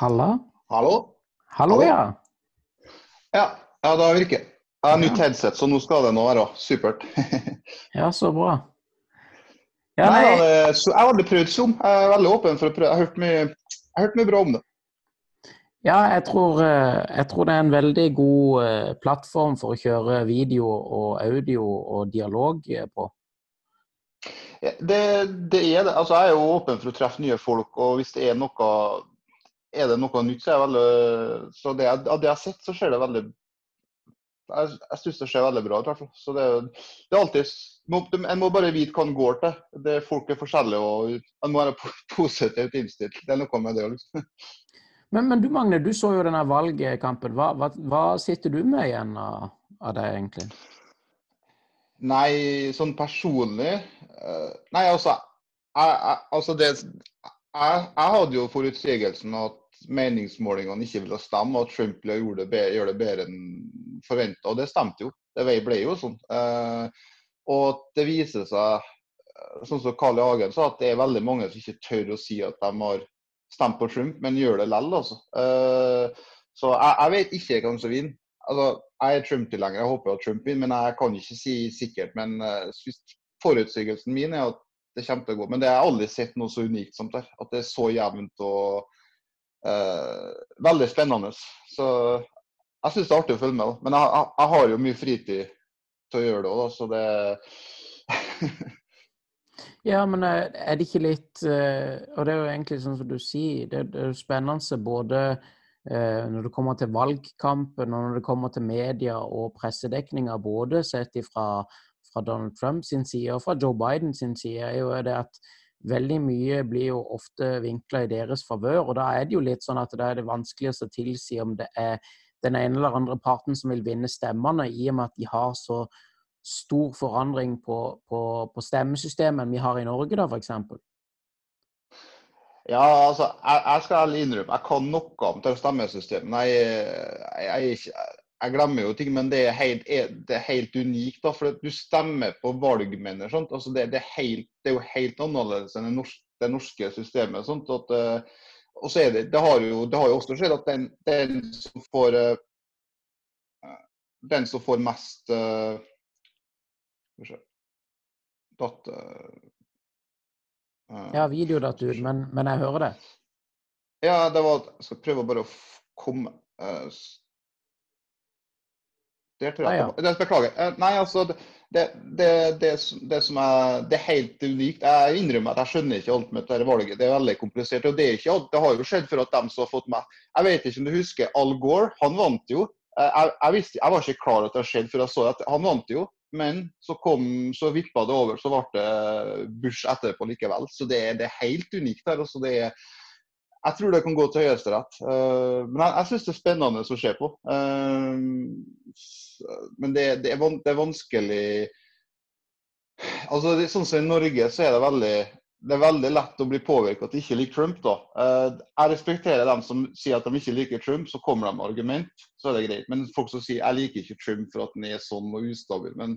Halla? Hallo? Hallo, Hallo? ja. Ja, ja da virker. Jeg har nytt headset, så nå skal det nå være supert. Ja, så bra. Ja, Nei, nei, det- så jeg har aldri prøvd Zoom. Jeg er veldig åpen for å prøve. Jeg har hørt mye, har hørt mye bra om det. ja, jeg tror, eh, jeg tror det er en veldig god eh, plattform for å kjøre video og audio og dialog eh, på. Ja, Det, det er det. Altså, jeg er jo åpen for å treffe nye folk, og hvis det er noe, er det noe nytt, så er det veldig Så det, jeg- av det jeg har sett, så ser det veldig Jeg, jeg syns det ser veldig bra ut, i hvert fall. Så det, det er alltid må- En må bare vite hva en går til. Det, folk er forskjellige, og en må være positivt innstilt. Det er noe med det òg, liksom. Men, men du Magne, du så jo denne valgkampen. Hva, hva, hva sitter du med igjen av, av det, egentlig? Nei, sånn personlig eh, Nei, altså, jeg, jeg, altså det, jeg, jeg hadde jo forutsigelsen at meningsmålingene ikke ville stemme, og at Trump gjør det, be- bedre enn forventa. Og det stemte jo. Det ble jo sånn. Eh, og det viser seg, eh, sånn som Carl I. Hagen sa, at det er veldig mange som ikke tør å si at de har stemt på Trump, men gjør det likevel, altså. Eh, så jeg, jeg vet ikke hvem som vinner. Altså, jeg er Trump-tilhenger, jeg håper at Trump vinner, men jeg kan ikke si sikkert. Men forutsigelsen min er at det kommer til å gå. Men det har jeg aldri sett noe så unikt som det. At det er så jevnt og veldig spennende. Så jeg syns det er artig å følge med. Men jeg, jeg, jeg har jo mye fritid til å gjøre det òg, så det Ja, men eh, er det ikke litt eh, Og det er jo egentlig sånn som du sier, det, er jo spennende både eh, når det kommer til valgkampen og når det kommer til media og pressedekninga, både sett ifra fra Donald Trump sin side og fra Joe Biden sin side, er jo det at veldig mye blir jo ofte vinkla i deres favør. Og da er det jo litt sånn at det er det vanskeligste å tilsi om det er den ene eller andre parten som vil vinne stemmene, i og med at de har så stor forandring på, på, på stemmesystemet vi har i Norge, da, f.eks. Ja, altså, jeg, jeg skal ærlig innrømme, jeg kan noe om stemmesystemet. Jeg, jeg, jeg, jeg glemmer jo ting, men det er helt, det er helt unikt. da, for Du stemmer på valgmenn. Altså, det, det, er helt, det er jo helt annerledes enn det norske, det norske systemet. Sånt, At, eh, og så er det, det har jo, det har jo også skjedd at den, den som får eh, den som får mest uh, Datt eh, Ja, videodatur, men, men jeg hører det. Ja, det var Jeg skal prøve bare å komme s- Der tror jeg at det Beklager. Eh, Nei, altså det, det, det, det, som- er Det er helt unikt. Jeg innrømmer at jeg skjønner ikke alt med dette valget. Det er veldig komplisert. Og det ikke. Det har jo skjedd for at dem som har fått meg Jeg vet ikke om du husker Al Gore. Han vant jo. Eh, Jeg, jeg, visste, jeg var ikke klar at det skjedde før jeg så at han vant jo. Men så kom, så vippa det over, så ble det Bush etterpå likevel. Så det, er- det helt unikt her. Altså det er jeg tror det kan gå til Høyesterett. Uh, men jeg, jeg syns det er spennende å se på. Uh, men det, det, er det er vanskelig Altså, Sånn som i Norge, så er det veldig det er veldig lett å bli påvirket at de ikke liker Trump. da. Uh, jeg respekterer dem som sier at de ikke liker Trump, så kommer de med argument, så er det greit. Men folk som sier jeg liker ikke Trump for at han er sånn og ustabil. Men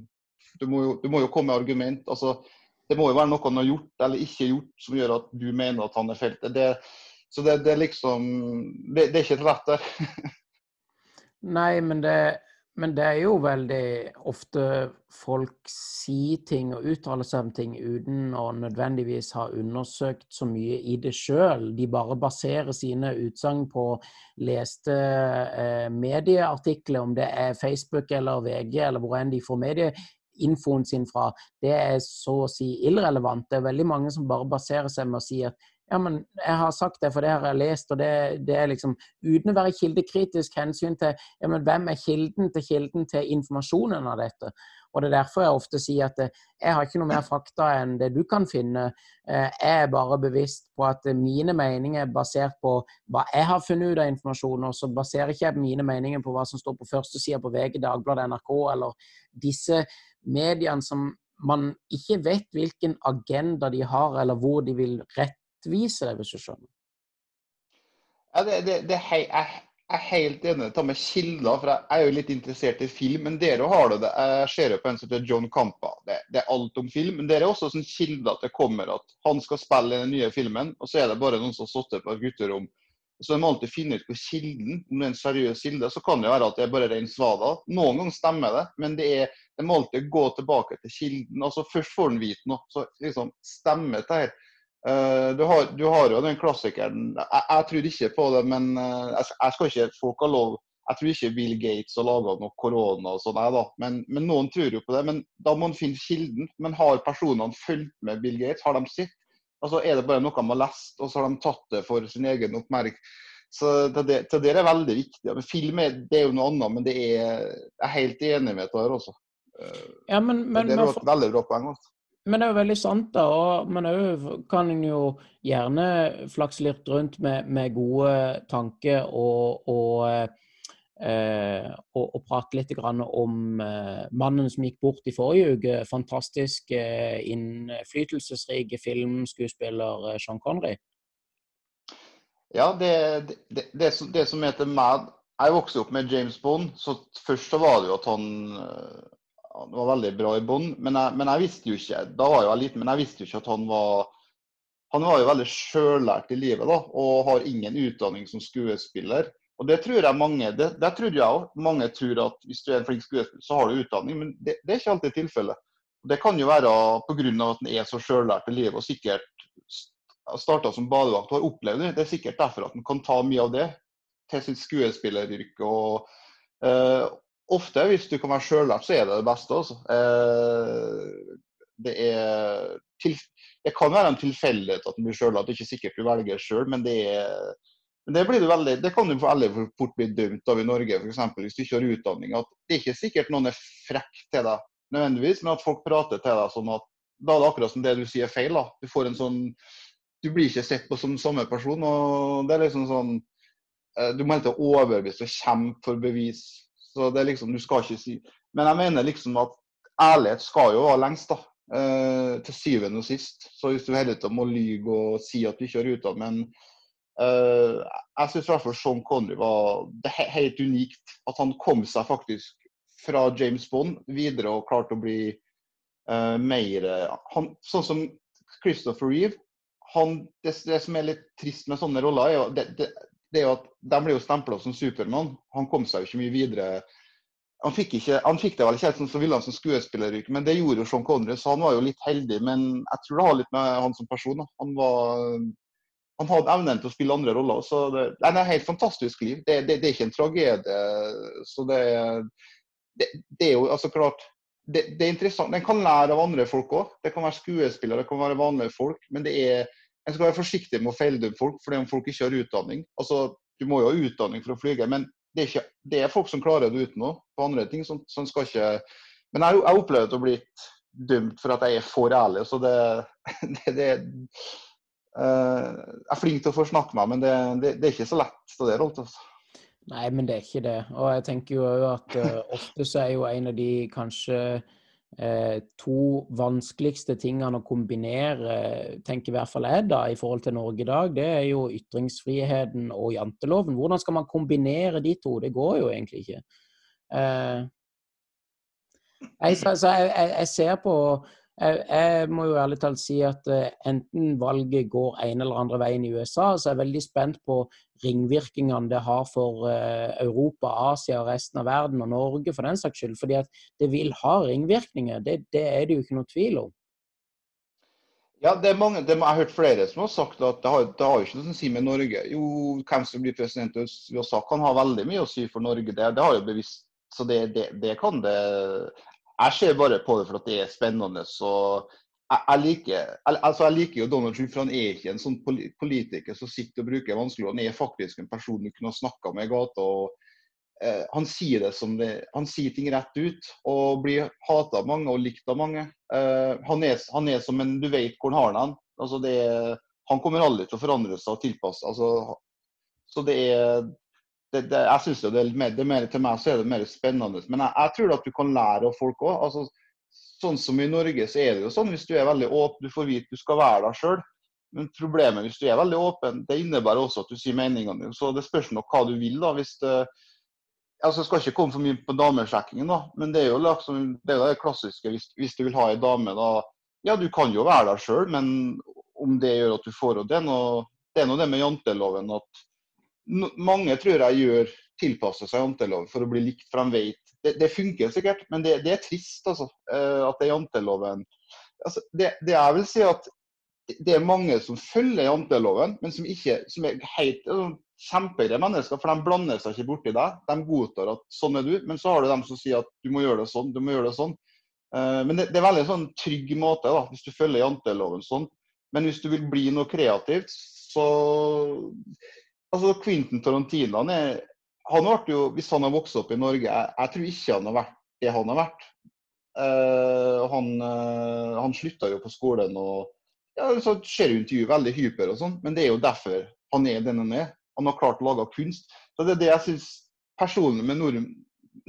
du må jo, du må jo komme med argument. altså det må jo være noe han har gjort eller ikke gjort som gjør at du mener at han er feltet. Det, så det, det er liksom det, det er ikke rett der. Nei, men det, men det er jo veldig ofte folk sier ting og uttaler seg om ting uten å nødvendigvis ha undersøkt så mye i det sjøl. De bare baserer sine utsagn på leste eh, medieartikler, om det er Facebook eller VG eller hvor enn de får medieinfoen sin fra. Det er så å si irrelevant. Det er veldig mange som bare baserer seg med å si at ja, men jeg har sagt det, for det har jeg lest, og det, det er liksom uten å være kildekritisk hensyn til ja, men hvem er kilden til kilden til informasjonen av dette. Og Det er derfor jeg ofte sier at eh, jeg har ikke noe mer fakta enn det du kan finne. Eh, Jeg er bare bevisst på at mine meninger er basert på hva jeg har funnet ut av informasjon, og så baserer ikke jeg mine meninger på hva som står på førstesida på VG, Dagbladet, NRK eller disse mediene som man ikke vet hvilken agenda de har, eller hvor de vil rettvise det, hvis du skjønner. Ja, det, det, det hei, jeg, jeg er helt enig. Ta med kilder, for jeg er jo litt interessert i film. Men dere har det. det. Jeg ser jo på en som heter John Campa. Det, det er alt om film. Men dere er også sånn kilder at det kommer at han skal spille i den nye filmen, og så er det bare noen som har sittet på et gutterom Så de må alltid finne ut hvor kilden, om det er en seriøs kilde. Så kan det være at det er bare rein svada. Noen ganger stemmer det, men det er, de må alltid gå tilbake til kilden. altså Først får han vite noe. Så liksom, stemmer dette her? Uh, du, har, du, har, jo den klassikeren Jeg, jeg tror ikke på det, men uh, jeg, jeg, skal ikke folk har lov Jeg tror ikke Bill Gates har laga noe korona og sånn, men, men, noen tror jo på det. Men da må man finne kilden. Men har personene fulgt med Bill Gates? Har de sett? Altså, er det bare noe de har lest, og så har de tatt det for sin egen oppmerksomhet? Så det, det, det, er veldig viktig. Men film er, det er jo noe annet, men det er, jeg er helt enig med dette her også. Ja, men, men, det er et veldig bra poeng. Også. Men det er jo veldig sant, da. Og, men òg kan en jo gjerne flakse litt rundt med, med gode tanker og, og Eh, og, prate litt om eh, mannen som gikk bort i forrige uke. Fantastisk eh, innflytelsesrik filmskuespiller Sean Connery. Ja, det, det, det, det som heter Mad Jeg vokste opp med James Bond, så først så var det jo at han, han var veldig bra i bånn, Men men jeg, visste jo ikke da var jeg liten, men jeg visste jo ikke at han var Han var jo veldig sjøllært i livet da, og har ingen utdanning som skuespiller. Og Det tror jeg mange det, det tror jeg også. Mange tror at hvis du er en flink skuespiller, så har du utdanning, men det, det er ikke alltid tilfellet. Det kan jo være pga. at han er så sjøllært i livet og sikkert starta som badevakt og har opplevd det. Det er sikkert derfor at han kan ta mye av det til sitt skuespilleryrke. og uh, Ofte, hvis du kan være sjøllært, så er det det beste. Også. Uh, det, er, det kan være en tilfeldighet at en blir sjøllært, det er ikke sikkert du velger sjøl, men det er men det, du veldig, det kan du veldig fort bli dømt av i Norge, f.eks. hvis du ikke har utdanning. at Det er ikke sikkert noen er frekk til deg nødvendigvis, men at folk prater til deg sånn at da er det akkurat som det du sier feil. da. Du får en sånn, du blir ikke sett på som samme person. og det er liksom sånn, eh, Du må helt overbevise og kjempe for bevis. Så det er liksom, du skal ikke si, Men jeg mener liksom at ærlighet skal jo være lengst. da. Eh, til syvende og sist. Så hvis du hele tiden å lyge og si at du ikke har ruta, men eh, jeg syns i hvert fall Sean Connery var det helt unikt. At han kom seg faktisk fra James Bond videre og klarte å bli eh, mer han, Sånn som Christopher Reeve. Han, det, det, som er litt trist med sånne roller, er jo, det er jo at de ble jo stempla som Supermann. Han kom seg jo ikke mye videre. Han fikk, ikke, han fikk det vel ikke helt sånn som ville han som skuespilleryrke, men det gjorde jo Sean Connery, så han var jo litt heldig. Men jeg tror det har litt med han som person. Da. Han han hadde evnen til å spille andre roller. så Det, det er et helt fantastisk liv. Det, det, det er ikke en tragedie. så det, er jo altså klart det, er interessant. Den kan lære av andre folk òg. Det kan være skuespillere, det kan være vanlige folk. Men det er, en skal være forsiktig med å feildømme folk fordi om folk ikke har utdanning. Altså, Du må jo ha utdanning for å flyge, men det er, ikke, det er folk som klarer det uten noe på andre ting. Som, så skal ikke, men jeg har opplevd å bli dømt for at jeg er for ærlig. så det, det, Eh, jeg er flink til å få snakke meg, men det, det, det, er ikke så lett. Så det er alt, altså. Nei, men det er ikke det. Og jeg tenker jo òg at uh, ofte så er jo en av de kanskje uh, to vanskeligste tingene å kombinere, tenker i hvert fall jeg da, i forhold til Norge i dag, det er jo ytringsfriheten og janteloven. Hvordan skal man kombinere de to? Det går jo egentlig ikke. Uh, jeg, så, jeg, jeg, jeg ser på jeg, jeg, må jo ærlig talt si at uh, enten valget går en eller andre veien i USA, så er jeg veldig spent på ringvirkningene det har for uh, Europa, Asia resten av verden, og Norge for den saks skyld. Fordi at det vil ha ringvirkninger. Det, det er det jo ikke noe tvil om. Ja, det er mange, det, Jeg har hørt flere som har sagt at det har, det har ikke noe å si med Norge. Jo, hvem som blir president i USA kan ha veldig mye å si for Norge. Det, det har jo bevisst så det, det, det, kan det jeg ser bare på det for at det er spennende. så jeg, jeg, liker, altså jeg liker jo Donald Trump, for han er ikke en sånn politiker som sitter og bruker vanskelig Han er faktisk en person du kunne ha snakka med i gata. og eh, Han sier det som det, han sier ting rett ut og blir hata av mange og likt av mange. Eh, han, er, han, er, som en Du vet hvor han har den. Altså det, han kommer aldri til å forandre seg og tilpasse. Altså, så det er det, det, jeg synes det er mer, det er mer, Til meg så er det mer spennende. Men jeg, jeg tror at du kan lære av folk òg. Altså, sånn som i Norge så er det jo sånn hvis du er veldig åpen, du får vite du skal være deg sjøl. Men problemet hvis du er veldig åpen, det innebærer også at du sier meningene dine. Så det spørs nok hva du vil. da, hvis det, altså Jeg skal ikke komme for mye på damesjekkingen, da, men det er jo liksom, det, er det klassiske. Hvis, hvis, du vil ha ei dame, da Ja, du kan jo være deg sjøl, men om det gjør at du får henne det, det er noe det med janteloven at mange tror jeg gjør tilpasser seg janteloven for å bli likt, for de vet det, det funker sikkert, men det, det er trist altså, eh, at det er janteloven altså, det, det jeg vil si at det er mange som følger janteloven, men som ikke som er helt altså, kjempegreie mennesker, for de blander seg ikke borti deg. De godtar at sånn er du, men så har du dem som sier at du må gjøre det sånn, du må gjøre det sånn. Uh, men det, det, er veldig sånn trygg måte, da, hvis du følger janteloven sånn. Men hvis du vil bli noe kreativt, så Altså, Quentin Tarantino han er, han jo, Hvis han har vokst opp i Norge Jeg, jeg tror ikke han har vært det han har vært. Uh, han, uh, han slutta jo på skolen og ja, så ser jo intervjuet veldig hyper og sånn, men det er jo derfor han er den han er. Han har klart å lage kunst. Så Det er det jeg syns personlig med nordmenn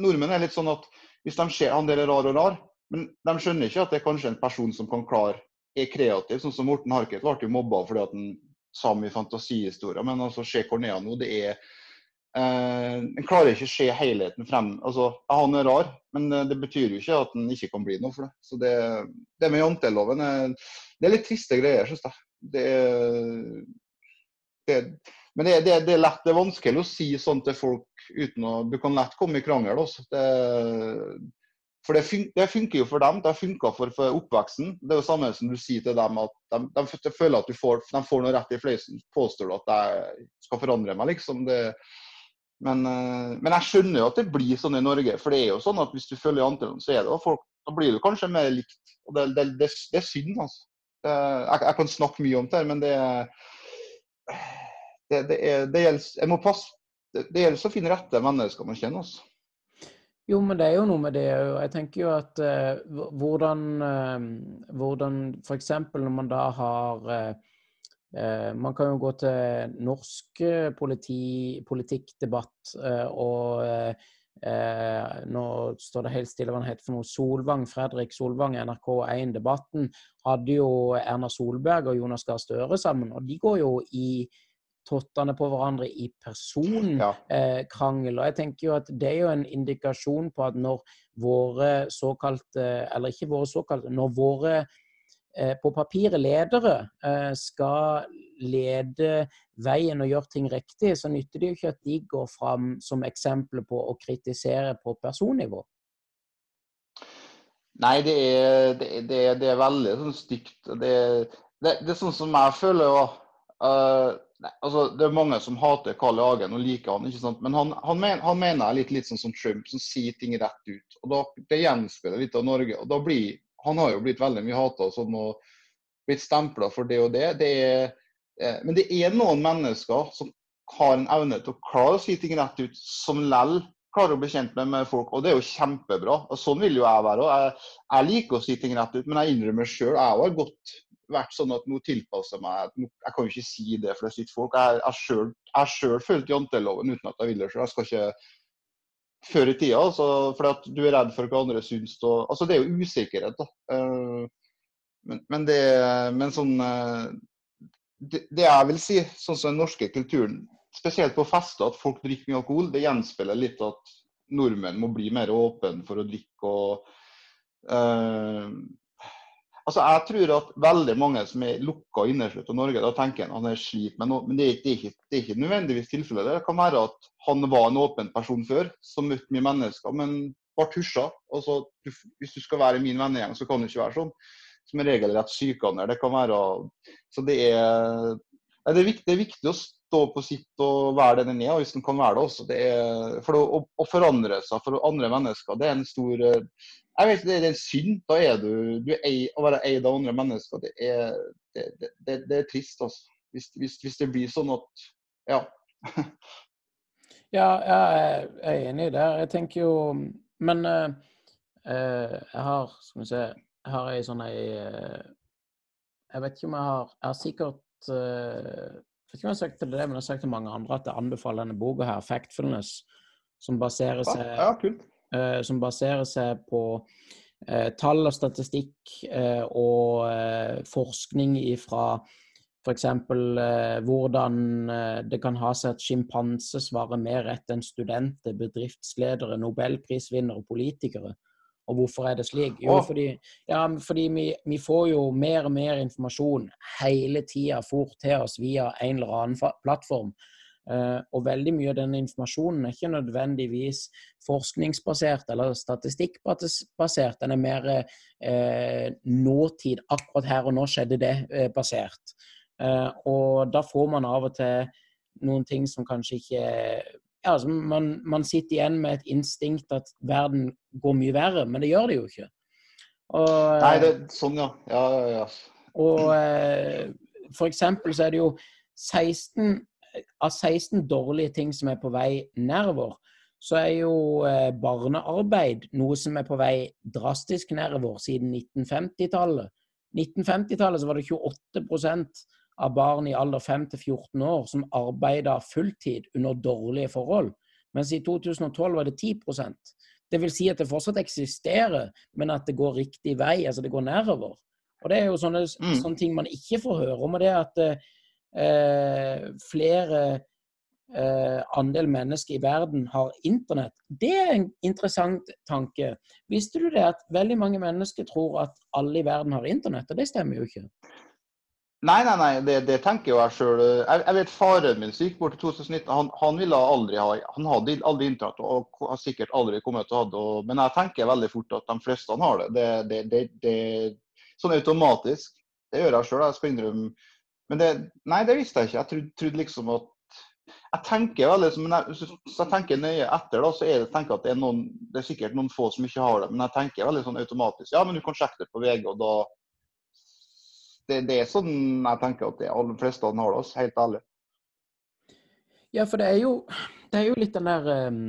Nordmenn er litt sånn at hvis de ser han der er rar og rar, men de skjønner ikke at det er kanskje en person som kan klare er kreativ. Sånn som Morten Harket ble jo mobba fordi at han sa mye fantasihistorier. Men altså, se Cornea nå. Det er eh, En klarer ikke å se helheten frem. Altså, Han er rar, men eh, det betyr jo ikke at han ikke kan bli noe for det. Så det, det med janteloven er, det er litt triste greier, syns jeg. Det, det, men det, det, det, er lett, det er vanskelig å si sånn til folk uten å Du kan lett komme i krangel også. Det, for det, fun det, funker jo for dem. Det funka for, for, oppveksten. Det er jo samme som du sier til dem at de, de, føler at får, de får noe rett i fløysen. Påstår du at jeg skal forandre meg, liksom. Det, men, uh, men, jeg skjønner jo at det blir sånn i Norge. For det er jo sånn at hvis du følger antallet, så er det folk, da blir du kanskje mer likt. Og det, det, det, det er synd, altså. Jeg, jeg, kan snakke mye om det, her, men det, det, er, det gjelder, jeg må passe, det, gjelder å finne rette mennesker man kjenner. Altså. Jo, men det er jo noe med det òg. Jeg tenker jo at eh, hvordan, eh, hvordan f.eks. når man da har eh, Man kan jo gå til norsk politi, politikkdebatt, og nå står det helt stille hva han heter for noe. Solvang, Fredrik Solvang, NRK1-debatten, hadde jo Erna Solberg og Jonas Gahr Støre sammen. Og de går jo i tottene på hverandre i personkrangel. Ja. og jeg tenker jo at Det er jo en indikasjon på at når våre såkalte, eller ikke våre såkalte, når våre eh, på papiret ledere eh, skal lede veien og gjøre ting riktig, så nytter det jo ikke at de går fram som eksempler på å kritisere på personnivå. Nei, det er, det, det, det er veldig sånn stygt. Det, det, er sånn som jeg føler òg. Uh, Nei, altså Det er mange som hater Carl I. Hagen og liker han, ikke sant? men han, han, men, han mener jeg litt, litt sånn som Trump, som sier ting rett ut. og da, Det gjenspeiler litt av Norge. og da blir, Han har jo blitt veldig mye hata sånn, og blitt stempla for det og det. det er, eh, men det er noen mennesker som har en evne til å klare å si ting rett ut, som lell klarer å bli kjent med, med folk. Og det er jo kjempebra. og Sånn vil jo jeg være. Jeg, jeg, liker å si ting rett ut, men jeg innrømmer sjøl jeg har gått vært sånn at nå tilpasser meg Jeg kan jo ikke si det for det sitter folk. Jeg har sjøl fulgt janteloven uten at jeg vil det sjøl. Jeg skal ikke før i tida, altså, for at du er redd for hva andre syns. Og, altså, det er jo usikkerhet, da. Uh, men, men, det men sånn uh, det, det, jeg vil si, sånn som den norske kulturen, spesielt på fester, at folk drikker mye alkohol, det gjenspeiler litt at nordmenn må bli mer åpne for å drikke. og uh, Altså, Jeg tror at veldig mange som er lukka inneslutt i Norge, da tenker han han er slit med noe. Men det er, ikke, det er ikke, nødvendigvis tilfellet. Det kan være at han var en åpen person før, som møtte mye mennesker, men ble husja. Altså, hvis du skal være i min vennegjeng, så kan du ikke være sånn. Som regel rett sykende. Det kan være Så det er, det er, viktig, det er viktig å stå på sitt og være den en er, og hvis en kan være det også. Det er, for å, å, forandre seg for andre mennesker, det er en stor jeg vet det, det er synd. Da er du, du er ei, Å være eid av andre mennesker, det er, det, det, det er trist. Altså. Hvis, hvis, hvis, det blir sånn at Ja. ja, jeg er enig der. Jeg tenker jo Men uh, jeg har Skal vi se Jeg har ei sånn ei uh, Jeg vet ikke om jeg har Jeg har sikkert uh, Jeg vet ikke om jeg har sagt til det, men jeg har sagt til mange andre at jeg anbefaler denne boka her, 'Factfulness', som baserer seg ja, ja, Eh, som baserer seg på eh, tall og statistikk eh, og forskning ifra F.eks. Eh, hvordan det kan ha seg at sjimpanse svarer mer rett enn studenter, bedriftsledere, nobelprisvinnere og politikere. Og hvorfor er det slik? Jo, fordi, ja, fordi vi, vi, får jo mer og mer informasjon hele tida fort til oss via en eller annen plattform. Uh, og veldig mye av denne informasjonen er ikke nødvendigvis forskningsbasert eller statistikkbasert. Den er mer eh, nåtid. Akkurat her og nå skjedde det eh, basert. og da får man av og til noen ting som kanskje ikke ja, altså man, man, sitter igjen med et instinkt at verden går mye verre, men det gjør det jo ikke. Og, Nei, det er sånn, ja. ja, ja, ja. Og eh, for eksempel så er det jo 16 av 16 dårlige ting som er på vei nedover, så er jo eh, barnearbeid noe som er på vei drastisk nedover siden 1950-tallet. 1950-tallet så var det 28% av barn i alder 5 14 år som arbeida fulltid under dårlige forhold, mens i 2012 var det 10% Det vil si at det fortsatt eksisterer, men at det går riktig vei, altså det går nedover. Og Det er jo sånne, mm. sånne ting man ikke får høre om. og det er at eh, flere eh, andel mennesker i verden har internett, det er en interessant tanke. Visste du det at veldig mange mennesker tror at alle i verden har internett, og det stemmer jo ikke? Nei, nei, nei, det, det tenker jo jeg sjøl. Jeg, jeg, vet faren min som gikk bort i 2019. Han, han, ville aldri ha Han hadde aldri internett og har sikkert aldri kommet til å ha det. Men jeg tenker veldig fort at de fleste har det. Det, det, sånn automatisk. Det gjør jeg sjøl, jeg skal innrømme. Men det, nei, det visste jeg ikke. Jeg trodde, trodde liksom at Jeg tenker veldig, hvis jeg tenker nøye etter, da, så er det, tenker at det er, noen, det er sikkert noen få som ikke har det. Men jeg tenker veldig sånn automatisk. Ja, men du kan sjekke det på VG, og da det, det, er sånn jeg tenker at de aller fleste har det, helt ærlig. Ja, for det er jo, det er jo litt den der um,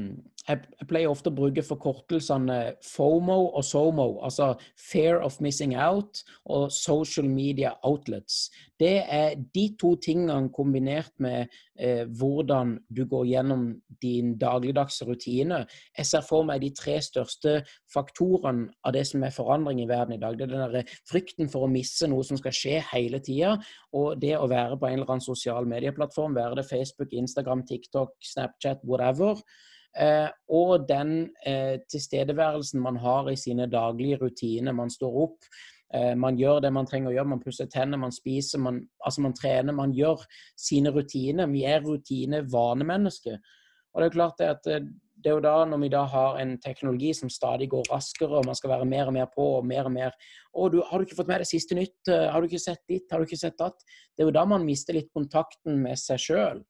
jeg, pleier ofte å bruke forkortelsene FOMO og SOMO, altså Fair of Missing Out og Social Media Outlets. Det er de to tingene kombinert med eh, hvordan du går gjennom din dagligdagse rutine. Jeg ser for meg de tre største faktorene av det som er forandring i verden i dag. Det er den der frykten for å misse noe som skal skje hele tida, og det å være på en eller annen sosial medieplattform, være det Facebook, Instagram, TikTok, Snapchat, whatever. Eh, og den eh, tilstedeværelsen man har i sine daglige rutiner. Man står opp, eh, man gjør det man trenger å gjøre, man pusser tenner, man spiser, man, altså man trener. Man gjør sine rutiner. Vi er rutine-vanemennesker. Og det er klart det at det er jo da, når vi da har en teknologi som stadig går raskere, og man skal være mer og mer på og mer og mer å, du, 'Har du ikke fått med deg siste nytt? Har du ikke sett ditt? Har du ikke sett datt?' Det er jo da man mister litt kontakten med seg sjøl.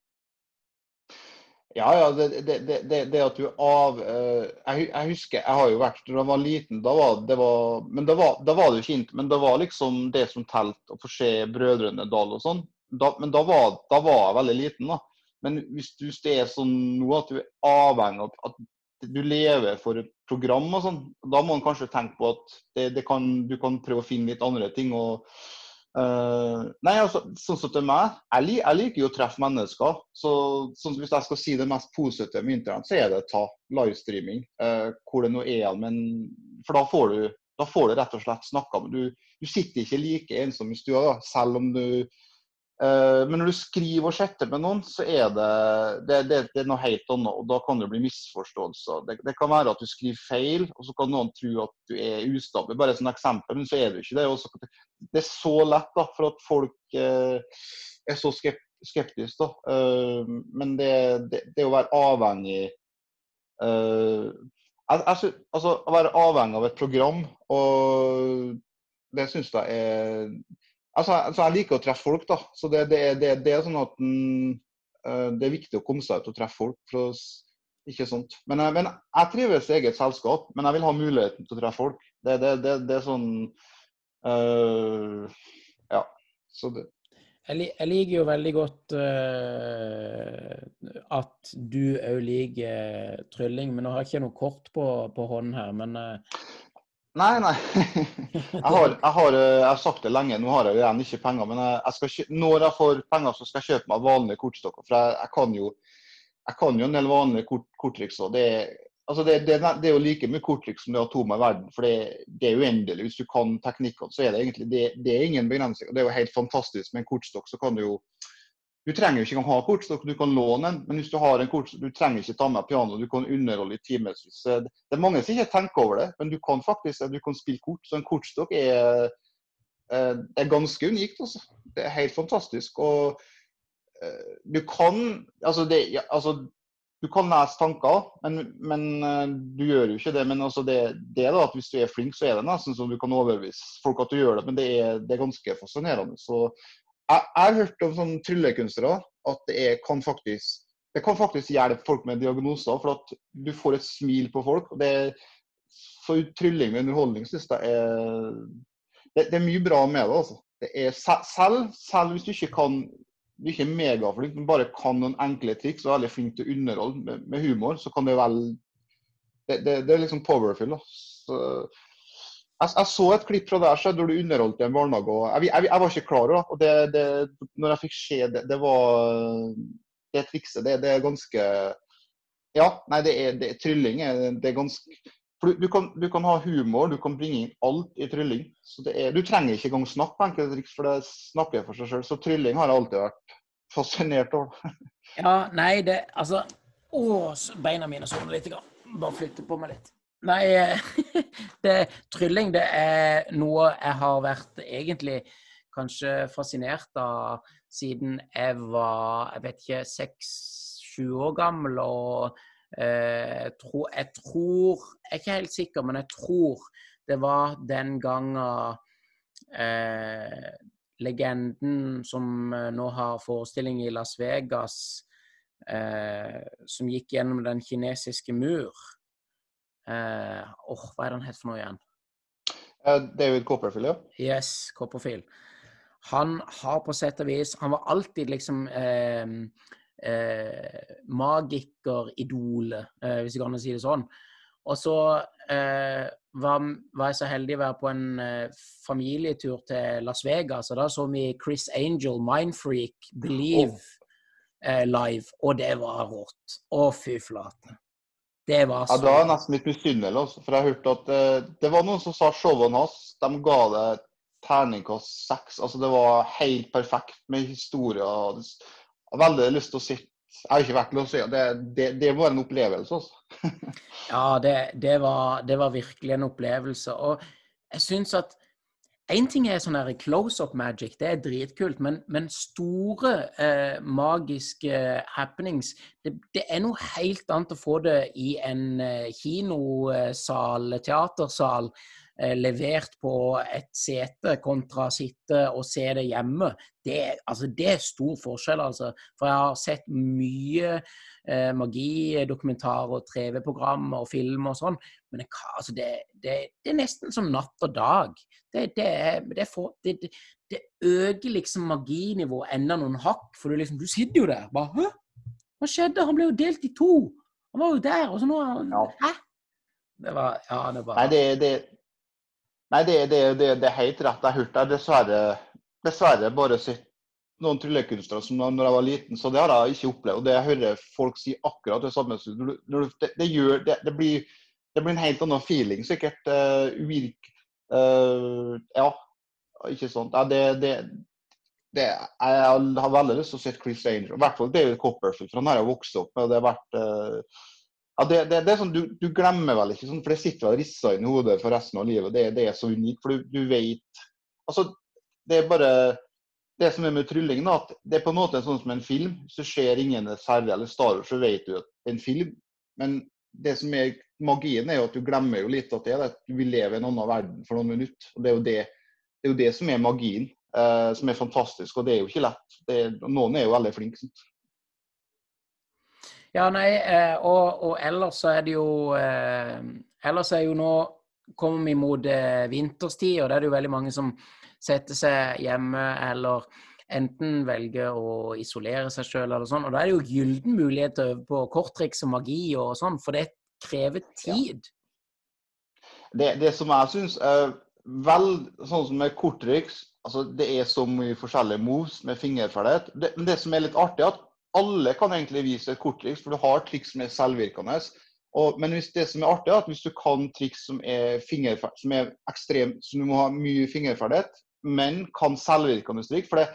Ja, ja. Det, det, det, det at du av uh, jeg, jeg, husker, jeg har jo vært Da jeg var liten, da var det var, Men da var, da var det jo ikke Men det var liksom det som telte å få se Brødrene Dal og sånn. Da, men da var, da var, jeg veldig liten, da. Men hvis, hvis det er sånn nå at du er avhengig av at du lever for et program og sånn, da må man kanskje tenke på at det, kan, du kan prøve å finne litt andre ting. og Uh, nei, altså, sånn som til meg, jeg, jeg, liker jo å treffe mennesker. så sånn, Hvis jeg skal si det mest positive med internett, så er det ta livestreaming. Uh, hvor det nå er, men For da får du, da får du rett og slett snakka du, du sitter ikke like ensom i stua, selv om du Eh, men når du skriver og chatter med noen, så er det, det, det, det er noe helt annet. og Da kan det bli misforståelser. Det, kan være at du skriver feil, og så kan noen tro at du er ustabil. Bare som eksempel, men så er du ikke det. Også, det er så lett da, for at folk eh, er så skeptiske. Eh, men det, å være avhengig uh, jeg, jeg, altså, Å være avhengig av et program, og det syns jeg er Altså, altså, jeg liker å treffe folk, da. Så det, det, det, det er sånn at uh, det er viktig å komme seg ut og treffe folk. For å, ikke sånt. Men, uh, men, jeg trives i eget selskap, men jeg vil ha muligheten til å treffe folk. Det, er sånn øh, Ja. Så det. Jeg, jeg, liker jo veldig godt uh, at du òg liker trylling, men nå har jeg ikke noe kort på, på hånden her. Men uh, Nei, nei. Jeg har, jeg, har, eh, jeg har, sagt det lenge, nå har jeg igjen ikke penger. Men jeg, jeg skal, når jeg får penger, så skal jeg kjøpe meg vanlige kortstokker. For jeg, jeg kan, jo, kan, jo, en del vanlige kort, korttriks. Det, altså det, det, det, er jo like mye korttriks som det er ha i verden. For det, det, er uendelig. Hvis du kan teknikkene, så er det egentlig det, er ingen begrensning. Det er jo helt fantastisk. Med en kortstokk så kan du jo du trenger jo ikke engang ha kortstokk, du kan låne en. Men hvis du har en kortstokk, du trenger ikke ta med piano, du kan underholde i timevis. Det er mange som ikke tenker over det, men du kan faktisk du kan spille kort. Så en kortstokk er, eh, er ganske unikt. Også. Det er helt fantastisk. Og eh, Du kan altså, det, altså du kan lese tanker, men, men, eh, du gjør jo ikke det. Men altså det, det da, at hvis du er flink, så er det nesten sånn du kan overbevise folk at du gjør det. Men det er, det er ganske fascinerende. Så jeg, har hørt om sånne tryllekunstnere at det er, kan faktisk det kan faktisk hjelpe folk med diagnoser, for at du får et smil på folk. og det For trylling og underholdning synes jeg er det, det, er mye bra med det. altså. Det er selv, selv hvis du ikke kan du er ikke megaflink, men bare kan noen enkle triks og er veldig flink til å underholde med, med humor, så kan det vel Det, det, det er liksom powerful. da. Så, jeg, jeg, så et klipp fra der der du underholdt i en barnehage. og jeg, jeg, jeg, var ikke klar over det. og det, det, Når jeg fikk se det, det var det trikset, det, det er ganske Ja, nei, det er, det, trylling det er ganske for du, du, kan, du, kan, ha humor, du kan bringe inn alt i trylling. Så er, du trenger ikke engang snakke på enkelte triks, for det snakker for seg sjøl. Så trylling har jeg alltid vært fascinert over. ja, nei, det Altså Å, beina mine sovner litt. Bare flytte på meg litt. Nei, det, trylling det er noe jeg har vært egentlig kanskje fascinert av siden jeg var jeg vet ikke, seks-sju år gammel. og Eh, tror, jeg tror Jeg er ikke helt sikker, men jeg tror det var den gangen eh, legenden som eh, nå har forestilling i Las Vegas, eh, som gikk gjennom den kinesiske mur eh, oh, Hva er det han het for noe igjen? David Copperfield, ja. Yes, Copperfield. Han har på sett og vis Han var alltid liksom eh, eh, magikeridolet, eh, hvis det går an å si det sånn. Og så eh, var, var, jeg så heldig å være på en eh, familietur til Las Vegas, og da så vi Chris Angel, Mindfreak, Believe oh. live, og det var rått. Å, fy flate. Det var så Ja, Da er jeg nesten litt misunnelig, altså, for jeg har hørt at det, det var noen som sa showene hans, de ga det terningkast seks. Altså, det var helt perfekt med historier har veldig lyst til å sitte Jeg har ikke vært til å si det, det, det var en opplevelse, altså. ja, det, det, var, det var virkelig en opplevelse. Og jeg syns at Én ting er sånn close-up magic, det er dritkult, men, men store eh, magiske happenings det, det, er noe helt annet å få det i en eh, kinosal, teatersal, Eh, levert på et sete kontra sitte og se det hjemme, det, altså, det er stor forskjell. Altså. For jeg har sett mye eh, og TV-programmer og film og sånn, men det, altså, det, det, er nesten som natt og dag. Det, for, det, øker liksom maginivået enda noen hakk, for du, liksom, du sitter jo der bare Hæ? Hva skjedde? Han ble jo delt i to! Han var jo der, og så nå ja. Hæ? Det var, ja, det var Nei, det, det, Nei, det, det, det, det er helt rett. Jeg hørte dessverre, dessverre bare sett noen tryllekunstnere som når jeg var liten, så det har jeg ikke opplevd. Og det jeg hører folk si akkurat det samme. Det, det, gjør, det, det blir en helt annen feeling, sikkert. Uh, uvirk uh, Ja, ikke sant. Ja, jeg har veldig lyst til å se Chris Angel. I hvert fall David Copperfield, for han har jeg vokst opp med. og det har vært uh, ja, det, det, det, er sånn, du, du, glemmer vel ikke, sånn, for det sitter vel rissa i hodet for resten av livet. Det, det er så unikt, for du, du vet Altså, det er bare Det som er med trylling, da, at det er på en måte sånn som en film. Så skjer ser særlig, eller 'Star Wars', så vet du at det er en film. Men det som er magien, er jo at du glemmer jo litt at det er det. Du vil leve i en annen verden for noen minutter. og Det er jo det, det, er jo det som er magien, eh, som er fantastisk. Og det er jo ikke lett. Er, noen er jo veldig flinke. Sant? Ja, nei, eh, og, og, ellers så er det jo eh, Ellers er jo nå kommer vi mot eh, vinterstid, og det er det jo veldig mange som setter seg hjemme eller enten velger å isolere seg sjøl eller sånn. Og da er det jo gylden mulighet til å øve på korttriks og magi og sånn, for det krever tid. Ja. Det, det, som jeg syns er vel sånn som med korttriks altså Det er så mye forskjellige moves med fingerferdighet. Det, det som er litt artig, er at alle kan egentlig vise et korttriks, for du har triks som er selvvirkende. Og, men hvis det som er artig, er at hvis du kan triks som er, som er ekstremt, som du må ha mye fingerferdighet, men kan selvvirkende triks for det,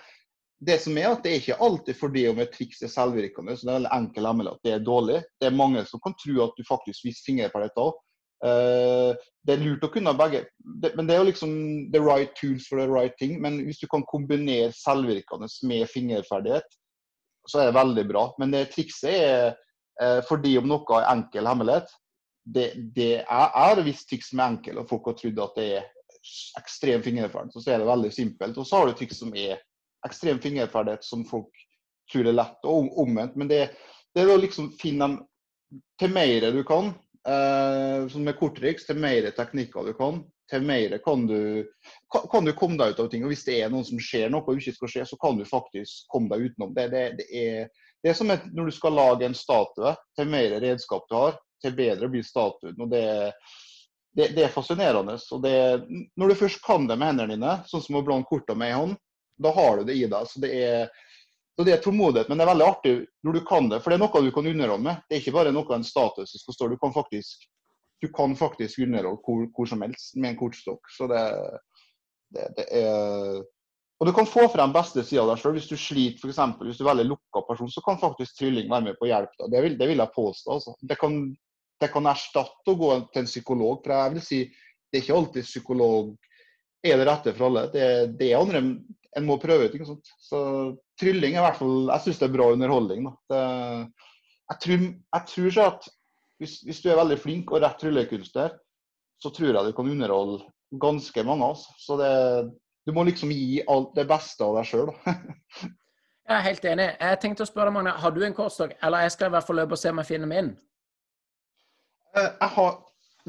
det som er at det er ikke alltid fordi om et triks er selvvirkende, så det er veldig enkelt å at det er dårlig. Det er mange som kan tro at du faktisk viser dette òg. Uh, det er lurt å kunne begge, det, men det er jo liksom the right tools for the right thing. Men hvis du kan kombinere selvvirkende med fingerferdighet, så er det veldig bra. Men det trikset er uh, fordi om noe er enkel hemmelighet det, det er, er visst triks som er enkle, og folk har trodd at det er ekstrem fingerferdighet. Så er det veldig simpelt. Og så har du ting som er ekstrem fingerferdighet, som folk tror er lett, og omvendt. Men det, det er å liksom finne dem til mer du kan, eh, som med korttriks, til mer teknikker du kan, til mer kan du, kan du komme deg ut av ting. og Hvis det er noen som skjer noe og ikke skal skje, så kan du faktisk komme deg utenom. Det, det, det er, det er som et, når du skal lage en statue. Til mer redskap du har, til bedre blir statuen. og det, det, det er fascinerende. og det, Når du først kan det med hendene dine, sånn som å blande kortene med ei hånd, da har du det i deg. så det er så det er tålmodighet, men det er veldig artig når du kan det. For det er noe du kan underholde med. Det er ikke bare noe en status som står. Du kan faktisk du kan faktisk underholde hvor, hvor, som helst med en kortstokk. Så det, det, det, er Og du kan få frem beste sida av deg sjøl. Hvis du sliter, f.eks. hvis du er veldig lukka person, så kan faktisk trylling være med på å hjelpe. Det vil, det vil jeg påstå. Altså. Det, kan, det kan erstatte å gå til en psykolog. For jeg vil si det er ikke alltid psykolog er det rette for alle. Det, det er andre en må prøve ut. Så trylling er i hvert fall Jeg syns det er bra underholdning. Det, jeg tror, jeg tror ikke at hvis, hvis, du er veldig flink og rett tryllekunstner, så tror jeg du kan underholde ganske mange. Altså. Så det, du må liksom gi alt det beste av deg sjøl. jeg er helt enig. Jeg tenkte å spørre deg, Magne, har du en korsdag? Eller jeg skal i hvert fall løpe og se om jeg finner min. Eh, jeg har,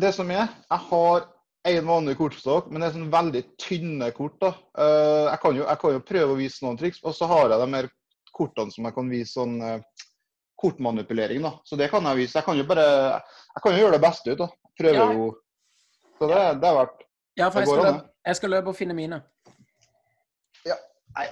det som er, jeg har en vanlig kortstokk, men det er sånn veldig tynne kort. da. Eh, jeg kan, jo, jeg kan jo prøve å vise noen triks, og så har jeg de mer kortene som jeg kan vise sånn eh, kortmanipulering. da. Så det kan jeg vise. Jeg kan jo bare jeg kan jo gjøre det beste ut. da. Prøver ja. jo Så det, det er verdt Ja, for jeg skal, løpe, jeg skal, løpe, og finne mine. Ja. Nei.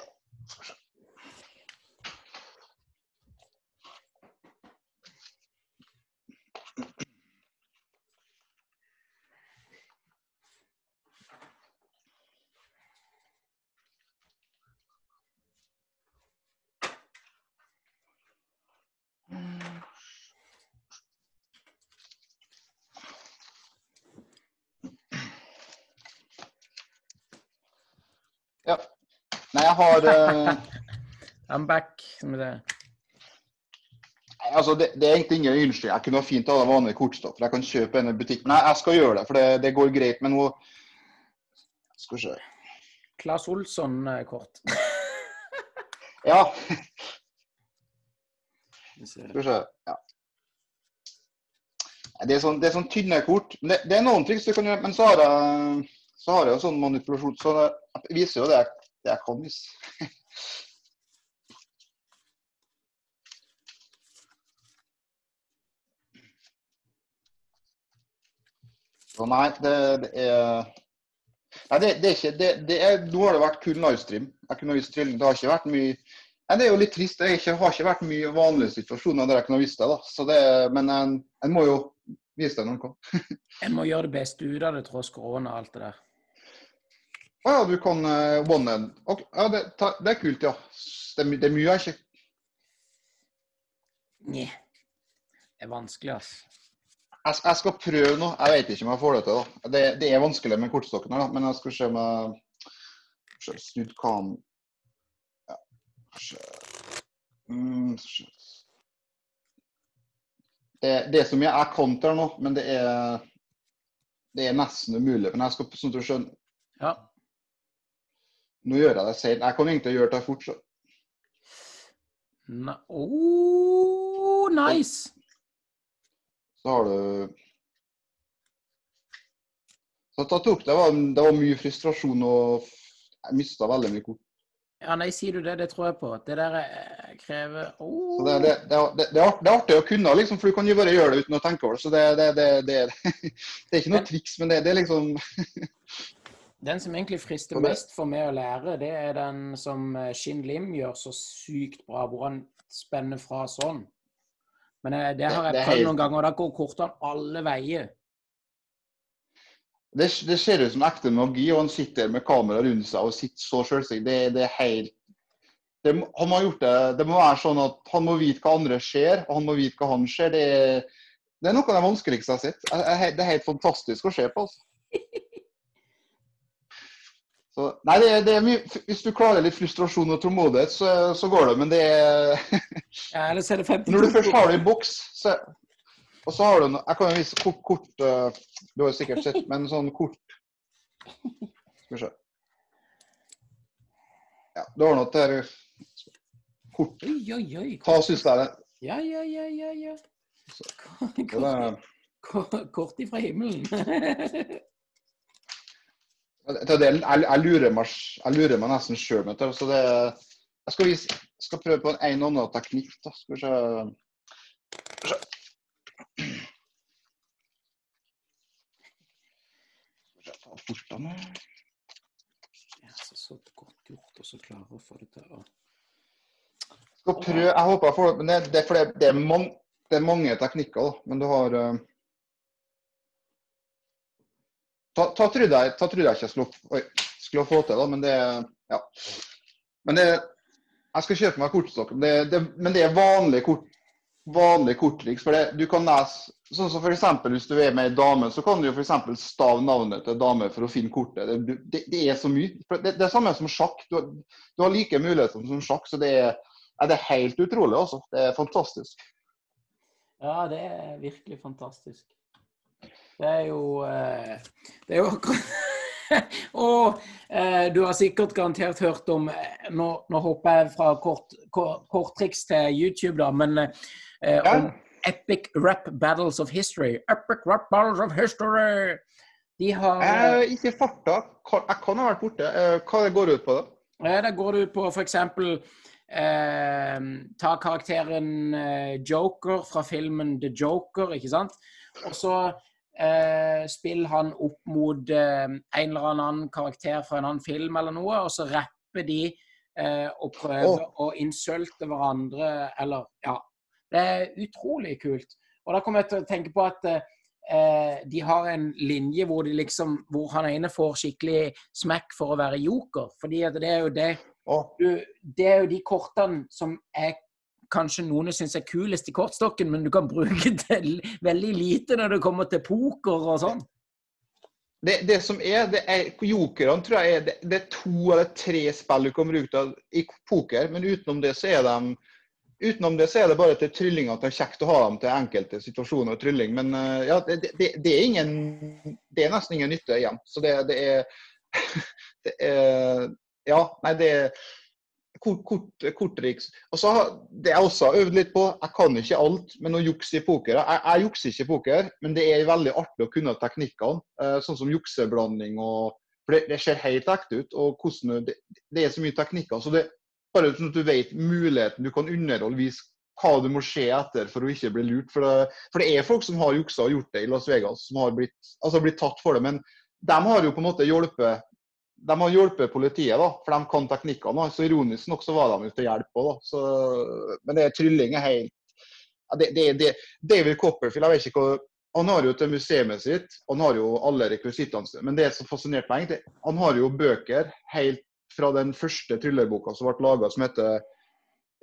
Ja. Nei, jeg har uh... I'm back, med det Altså, det, det, er egentlig ingen unnskyldning. Jeg kunne ha fint ha vanlige kortstoffet. for Jeg kan kjøpe en i butikk. Nei, jeg skal gjøre det, for det, det går greit. Men nå Skal vi se. Claes Olsson-kort. ja. Skal vi se. Ja. Det er sånn, det er sånn tynne kort. Det, det, er noen triks du kan gjøre, men så har jeg så har jeg jo sånn manipulasjon. Så jeg viser jo det jeg, det er kan vise. Så nei, det, det er Nei, det, det, er ikke det, det er, Nå har det vært kun livestream. Jeg kunne vist trilling. Det har ikke vært mye Nei, Det er jo litt trist. Det ikke, har ikke vært mye vanlige situasjoner der jeg kunne vist det. da. Så det, Men en, en må jo vise det noe. en må gjøre det beste ut av det tross korona og alt det der. Å ja, du kan uh, one okay. Ja, det, ta, det, er kult, ja. Det, det er mye, jeg ikke Nei. Det er vanskelig, ass. Jeg, jeg, skal prøve nå. Jeg vet ikke om jeg får det til. da. Det, det er vanskelig med kortstokken, da. men jeg skal se om jeg Snudd kam... Ja. Mm, det, det som jeg, jeg kan til nå, men det er det er nesten umulig. Men jeg skal sånn at du skjønner ja. Nå gjør jeg det seint. Jeg kan egentlig gjøre det fort. Så. Ne oh, nice! Så har du Så da tok det, var, det var mye frustrasjon og jeg mista veldig mye kort. Ja, nei, sier du det? Det tror jeg på. Det der eh, krever oh. Det, det, det, det, er artig å kunne, liksom, for du kan jo bare gjøre det uten å tenke over det. Så det, det, er ikke noe triks, men det, er liksom Den som egentlig frister mest for meg å lære, det er den som eh, Shin Lim gjør så sykt bra, hvor han spenner fra sånn. Men det, det har jeg prøvd noen ganger, og da går kortene alle veier. Det, det, ser ut som ekte magi, og han sitter med kamera rundt seg og sitter så sjølsikker. Det, det, er helt det, han har gjort det, det må være sånn at han må vite hva andre ser, og han må vite hva han ser. Det er, det er noe av det vanskeligste jeg har sett. Det er helt fantastisk å se på. altså. Så, nei, det, er- det er mye, Hvis du klarer litt frustrasjon og tålmodighet, så, så går det. Men det er Ja, er det 52 Når du først har det i boks, så Og så har du noe Jeg kan jo vise kort, kort eh, Du har sikkert sett, men sånn kort Skal vi se. Ja, du har noe til Kort. Oi, oi, oi. Hva syns du er det. Ja, ja, ja, ja. ja. Kort, kort, kort ifra himmelen. Det det, jeg, jeg, lurer meg, jeg lurer meg nesten sjøl med det. Jeg skal, vise, skal prøve på en en annen teknikk. da. Skal vi se. Portene. Ja, så, så godt gjort å klare å få det til å Skal prøve, jeg håper jeg får det, men det, det, er for det, det, er mange, det er mange teknikker, da. Men du har eh, Ta, ta trodde jeg, ta trodde jeg ikke skulle, skulle få til, da, men det Ja. Men det Jeg skal kjøpe meg kortstokk, det, men det er vanlig, kort vanlig korttriks. For det, du kan lese sånn som for Hvis du er med ei dame, så kan du jo for stave navnet til dame for å finne kortet. Det, det, det er så mye. Det, det er samme som sjakk. Du, har- du har like muligheter som sjakk. så det er ja, det er helt utrolig, altså. Det er fantastisk. Ja, det er virkelig fantastisk. Det er jo eh, Det er jo Og eh, du har sikkert garantert hørt om eh, Nå, nå hopper jeg fra kort, kort, korttriks til YouTube, da, men eh, Ja. om Epic Rap Battles of History. Epic Rap Battles of History! De har Jeg, ikke farta. Jeg kan ha vært borte. Hva det går ut på, da? Det går det ut på f.eks. Eh, ta karakteren Joker fra filmen The Joker, ikke sant? Og så eh, spiller han opp mot eh, en eller annen karakter fra en annen film eller noe, og så rapper de eh, og prøver å insulte hverandre, eller Ja. Det er utrolig kult. Og da kommer jeg til å tenke på at eh, de har en linje hvor, de liksom, hvor han ene får skikkelig smekk for å være joker. Fordi at det er jo det oh. du, det er jo de kortene som er kanskje noen syns er kulest i kortstokken, men du kan bruke det veldig lite når det kommer til poker og sånn. Det, det som er, det er Jokerne tror jeg er det, det er to eller tre spill du kan bruke i poker, men utenom det så er de Utenom det så er det bare til trylling at det er kjekt å ha dem til enkelte situasjoner og trylling. Men eh, ja, det, det, det er ingen Det er nesten ingen nytte igjen. Så det, det er er Ja, nei, det er kort, kort, korttriks. Og så det jeg også har øvd litt på, jeg kan ikke alt, men å jukse i poker Jeg, jeg jukser ikke i poker, men det er veldig artig å kunne teknikkene. eh, Sånn som jukseblanding og For det, det ser helt ekte ut. Og hvordan det, det er så mye teknikker. så det bare sånn at du vet muligheten du kan underholde, vise hva du må se etter for å ikke bli lurt. For det, for det er folk som har juksa og gjort det i Las Vegas, som har blitt, altså blitt tatt for det. Men de har jo på en måte hjulpet de har hjulpet politiet, da, for de kan teknikkene. Så Ironisk nok så var de jo til hjelp òg, men det er trylling er helt det, det, det, David Copperfield, jeg vet ikke hva Han har jo til museet sitt, han har jo alle rekvisittene. Men det som fascinerte meg, egentlig, han har jo bøker helt fra den første thrillerboka som ble laga, som heter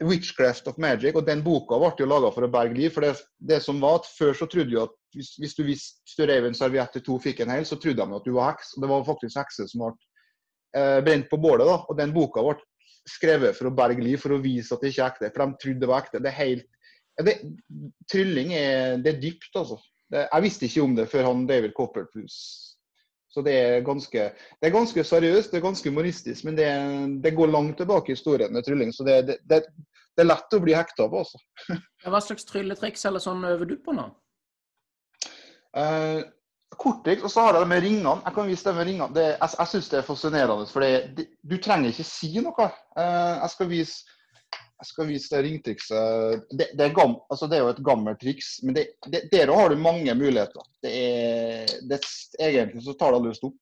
'Witchcraft of Magic'. og Den boka ble jo laga for å berge liv. for det, det som var at Før så trodde jo at hvis, hvis du visste hvis du rev en serviett til to fikk en hel, så trodde de at du var heks. og Det var faktisk hekser som ble eh, brent på bålet. da, og Den boka ble skrevet for å berge liv, for å vise at det ikke er ekte. For de trodde det var ekte. det er helt ja, det, Trylling er, det er dypt, altså. Det, jeg visste ikke om det før han David Copperfield så det er ganske, det er ganske seriøst, det er ganske humoristisk, men det, det går langt tilbake i historien med trylling. Så det, det, det, det er lett å bli hekta på, altså. Hva slags trylletriks eller sånn øver du på nå? Eh, Korttriks, og så har jeg det med ringene. Jeg kan vise det med ringene. Det, jeg jeg syns det er fascinerende, for du trenger ikke si noe. Eh, jeg skal vise jeg skal vise det ringtrikset. Det, det, er gam, altså det er jo et gammelt triks, men det, der har du mange muligheter. Er, egentlig så tar det løst stopp.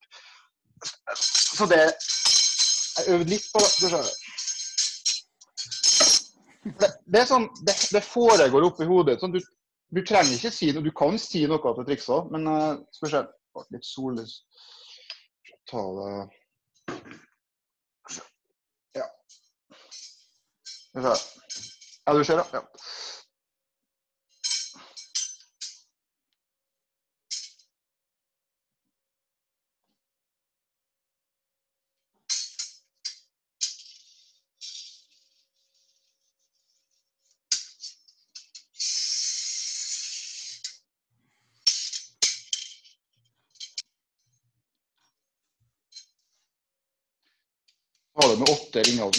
Så det Jeg øvde litt på. Det, det er sånn, det, det foregår oppi hodet. Sånn, du, du trenger ikke si noe. Du kan si noe til trikset, men uh, skal vi se. Litt sollys. Ta det Ja. Skal vi se. Ja, du ser det? Ja. du med åtte ringer.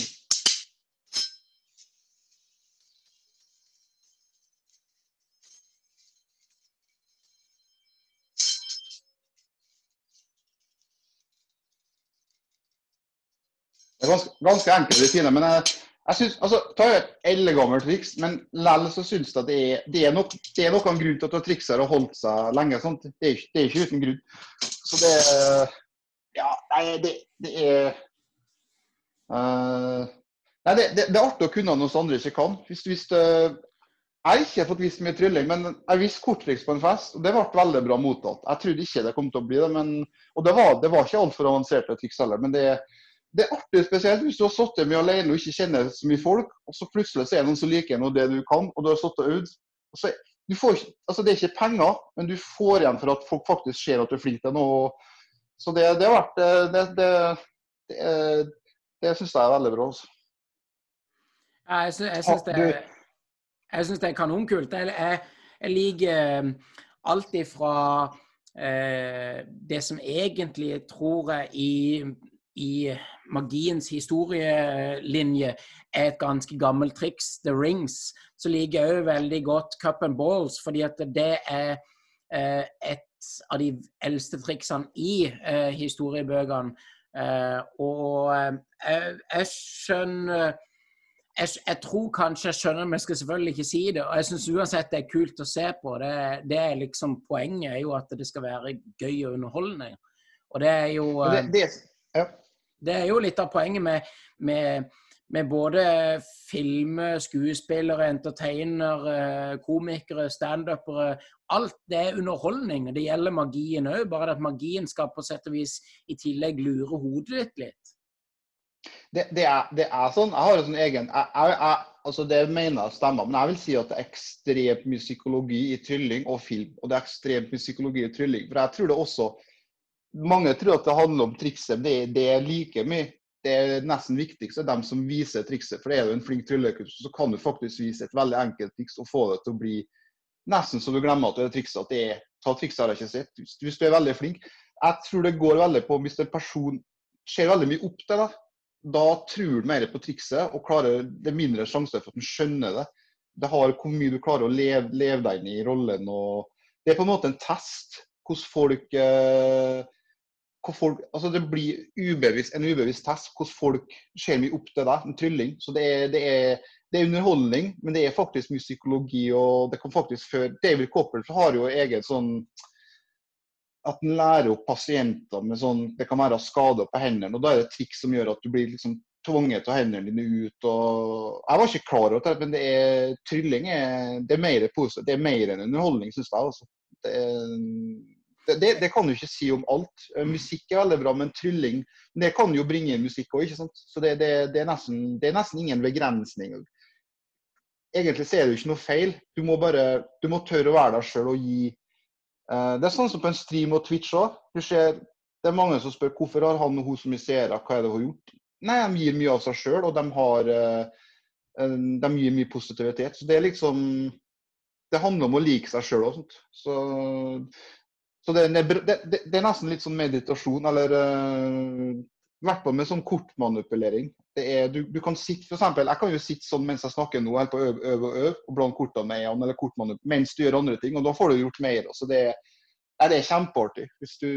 Det er ganske, ganske enkle rutiner. Men jeg, jeg synes, altså, ta et eldgammelt triks, men likevel så syns jeg det er, det er, nok, det er noen grunn til at trikset har holdt seg lenge. Sant? Det, er, det er ikke uten grunn. Så det Ja, nei, det, det er uh, Nei, det, det, det, er artig å kunne noe som andre ikke kan. Hvis, hvis det, jeg har ikke fått vist mye trylling, men jeg viste korttriks på en fest, og det ble veldig bra mottatt. Jeg trodde ikke det kom til å bli det, men, og det var, det var ikke altfor avanserte triks heller. men det det er artig spesielt hvis du har sittet mye alene og ikke kjenner så mye folk, og så plutselig så er det noen som liker noe det du kan, og du har sittet og øvd. Så, altså det er ikke penger, men du får igjen for at folk faktisk ser at du er flink til noe. Så det, det har vært eh, Det, det, det, det syns jeg er veldig bra. Altså. Ja, jeg syns det, det, er kanonkult. Jeg, jeg, jeg liker eh, alt ifra eh, det som egentlig tror jeg i i magiens historielinje er et ganske gammelt triks, The Rings, så liker jeg òg veldig godt Cup and Balls, fordi at det er eh, et av de eldste triksene i eh, historiebøkene. Eh, og eh, jeg, jeg, skjønner jeg, jeg, tror kanskje jeg skjønner, men jeg skal selvfølgelig ikke si det. Og jeg syns uansett det er kult å se på. Det, det, er liksom Poenget er jo at det skal være gøy og underholdende. Og det er jo det, eh, det, ja. Det er jo litt av poenget med, med, med både film, skuespillere, entertainere, komikere, standupere. Alt det er underholdning. Det gjelder magien òg, bare at magien skal på sett og vis i tillegg lure hodet ditt litt. Det, det, er, det er, sånn. Jeg har en sånn egen jeg, jeg, jeg, altså Det mener jeg stemmer, men jeg vil si at det er ekstremt mye psykologi i trylling og film. Og det er ekstremt mye psykologi i trylling. For jeg tror det også mange tror at det handler om trikset, det, det er like mye. Det er nesten viktigst dem som viser trikset. For er du en flink tryllekunstner, så kan du faktisk vise et veldig enkelt triks og få det til å bli nesten så du glemmer at det er trikset. At det er ta trikset har jeg ikke sett. Hvis, du er veldig flink. Jeg tror det går veldig på hvis en person ser veldig mye opp til deg, da tror du mer på trikset og klarer, det er mindre sjanse for at du skjønner det. Det har hvor mye du klarer å leve, leve deg inn i rollen. og Det er på en måte en test hvordan folk eh, folk, altså det blir ubevisst, en ubevisst test hvordan folk ser mye opp til deg, en trylling. Så det er, det, er, det er, underholdning, men det er faktisk mye psykologi. og det kan faktisk føre, David Copper har jo eget sånn at han lærer opp pasienter med sånn Det kan være skader på hendene. og Da er det et triks som gjør at du blir liksom tvunget å hendene dine ut. og Jeg var ikke klar over det, men det er, trylling er, det er mer positivt. Det er mer enn underholdning, syns jeg. Altså. Det er, det, det, kan du ikke si om alt. Eh, musikk er veldig bra, men trylling det kan jo bringe inn musikk òg. Så det, det, det, er nesten, det er nesten ingen begrensning. Egentlig ser du ikke noe feil. Du må bare du må tørre å være deg sjøl og gi uh, Det er sånn som på en stream og Twitch òg. Det er mange som spør hvorfor har han og hun så mye seere, hva er det hun har gjort? Nei, de gir mye av seg sjøl, og de har uh, de gir mye positivitet. Så det er liksom Det handler om å like seg sjøl og. Så så det, det, det, det, er nesten litt sånn meditasjon, eller uh, i hvert med sånn kortmanipulering. Er, du, du, kan sitte, for eksempel, Jeg kan jo sitte sånn mens jeg snakker nå, helt på øve og øve, og blande kortene med igjen, eller mens du gjør andre ting. og Da får du gjort mer. Så det, er, det er kjempeartig. Hvis du,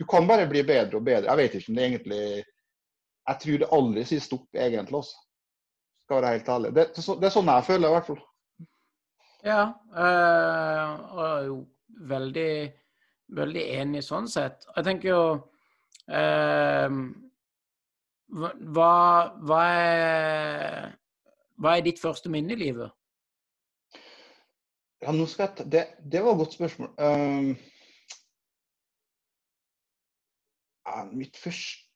du kan bare bli bedre og bedre. Jeg vet ikke om det egentlig Jeg tror det aldri sier stopp, egentlig. også. Skal være helt ærlig. Det, det er sånn jeg føler, i hvert fall. Ja, øh, og jo veldig veldig enig sånn sett. Jeg tenker jo eh, hva, hva, er, hva er ditt første minne i livet? Ja, nå skal jeg det, det var et godt spørsmål. Um, ja, mitt første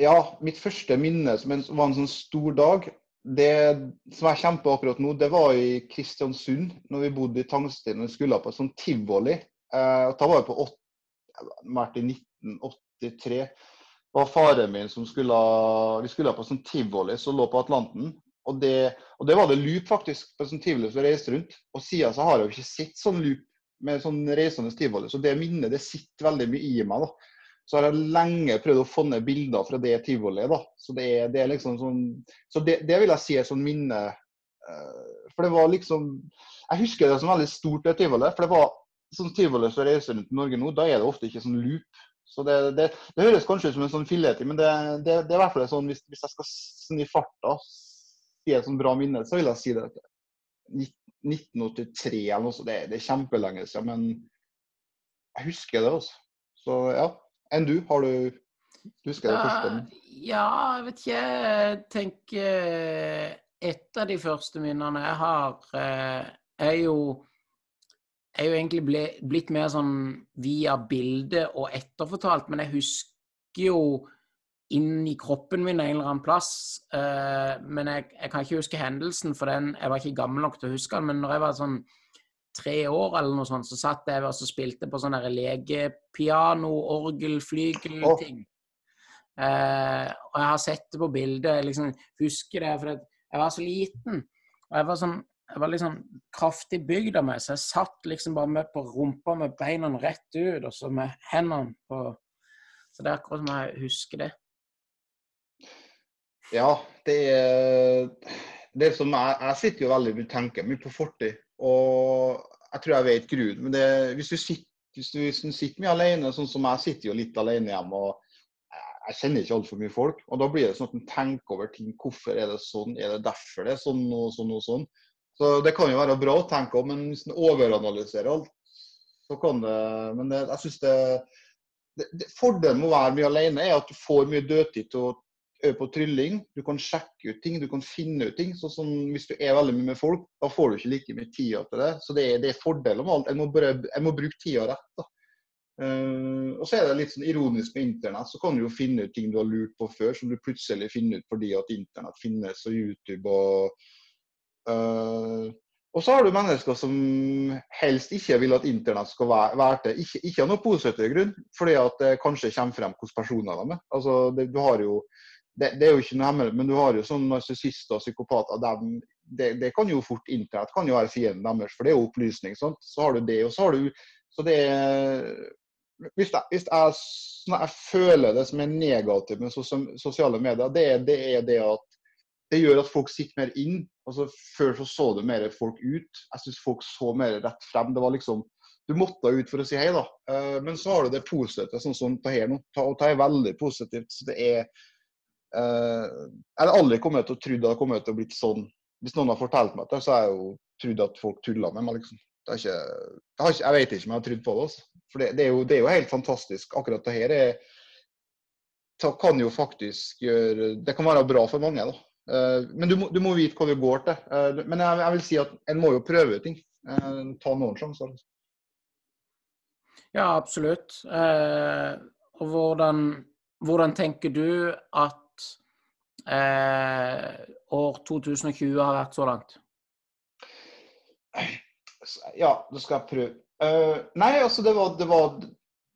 Ja, mitt første minne som en, var en sånn stor dag, det som jeg kjemper akkurat nå, det var i Kristiansund, når vi bodde i Tangstien og skulle på sånn tivoli. Uh, da var jeg på 8, vært i 1983. Det var faren min som skulle Vi skulle på sånn tivoli som lå på Atlanten. Og det, og det var det loop, faktisk, på sånn tivoli som reiste rundt. Og siden så har jeg jo ikke sett sånn loop med sånn reisende tivoli. Så det minnet det sitter veldig mye i meg. da. så har jeg lenge prøvd å få ned bilder fra det tivoliet. da. Så det er, det er liksom sånn, så det, det, vil jeg si er sånn minne. Uh, for det var liksom Jeg husker det som veldig stort, det tivoliet. For det var sånn tivoli som reiser rundt i Norge nå, da er det ofte ikke sånn loop. Så det, det, det høres kanskje ut som en sånn filleting, men det, det, er i hvert fall sånn hvis, hvis jeg skal sni farta, si et sånn bra minne, så vil jeg si det. 1983 eller noe sånt. Det, det er kjempelenge siden, men jeg husker det. også. Så ja. Enn du? Har du Husker det første? Ja, jeg vet ikke. Jeg tenker Et av de første minnene jeg har, eh, er jo er jo egentlig blitt mer sånn via bilde og etterfortalt, men jeg husker jo inn i kroppen min en eller annen plass. Uh, men jeg, jeg, kan ikke huske hendelsen, for den, jeg var ikke gammel nok til å huske den. Men når jeg var sånn tre år eller noe sånt, så satt jeg og spilte på sånn legepiano, orgel, flygel-ting. Oh. Uh, og jeg har sett det på bildet. Jeg liksom husker det, for jeg var så liten. Og jeg var sånn jeg var liksom kraftig bygd av meg, så jeg satt liksom bare med på rumpa med beina rett ut, og så med hendene på Så det er akkurat som jeg husker det. Ja, det er det som jeg, jeg sitter jo veldig mye tenker mye på fortid. Og jeg tror jeg vet grunnen. Men det, hvis, du sitter, hvis, du, hvis, du, sitter mye alene, sånn som jeg sitter jo litt alene hjemme, og jeg kjenner ikke altfor mye folk. Og da blir det sånn at en tenker over ting. Hvorfor er det sånn? Er det derfor det er sånn og sånn og sånn? Så det kan jo være bra å tenke om, men hvis en overanalyserer alt, så kan det Men det, jeg syns det, det, det, Fordelen med å være mye alene er at du får mye dødtid til å øve på trylling. Du kan sjekke ut ting, du kan finne ut ting. Så som hvis du er veldig mye med folk, da får du ikke like mye tid til det. Så det er, det er fordelen med alt. Jeg må, må bruke tida rett. da. Uh, og så er det litt sånn ironisk med internett, så kan du jo finne ut ting du har lurt på før, som du plutselig finner ut fordi at internett finnes, og YouTube og Og så har du mennesker som helst ikke vil at internett skal være, være til. Ikke, ikke av noen positiv grunn, fordi at det kanskje kommer frem hvilke personer de er. Altså, det, du har jo det, det, er jo ikke noe hemmelig, men du har jo sånne narsissister og psykopater. Dem, det, det, kan jo fort Internett kan jo være fienden deres, for det er jo opplysning. Sant? Så har du det, og så har du så det Hvis, jeg, hvis jeg, jeg, føler det som er negativt med sosiale medier, det, det er det at det gjør at folk sitter mer inn. Altså, før så, så du mer folk ut. Jeg syns folk så mer rett frem. Det var liksom Du måtte ut for å si hei, da. Uh, men så har du det positive, sånn som det her nå. Og det er veldig positivt. Så det er Uh, jeg hadde aldri kommet til å tro det kom til å bli sånn. Hvis noen har fortalt meg det, så har jeg jo trodd at folk tulla med meg. liksom. Ikke, jeg, ikke, jeg, vet ikke om jeg har trodd på det. Altså. For det, det, er jo, det, er jo, helt fantastisk. Akkurat det her er, det kan jo faktisk gjøre Det kan være bra for mange. da. Uh, men du må, du må, vite hva du går til. Uh, men jeg, jeg, vil si at en må jo prøve ting. ta noen sjanser. Altså. Ja, absolutt. og hvordan, hvordan tenker du at eh, år 2020 har vært så langt? Ja, da skal jeg prøve. Uh, nei, altså det var, det var,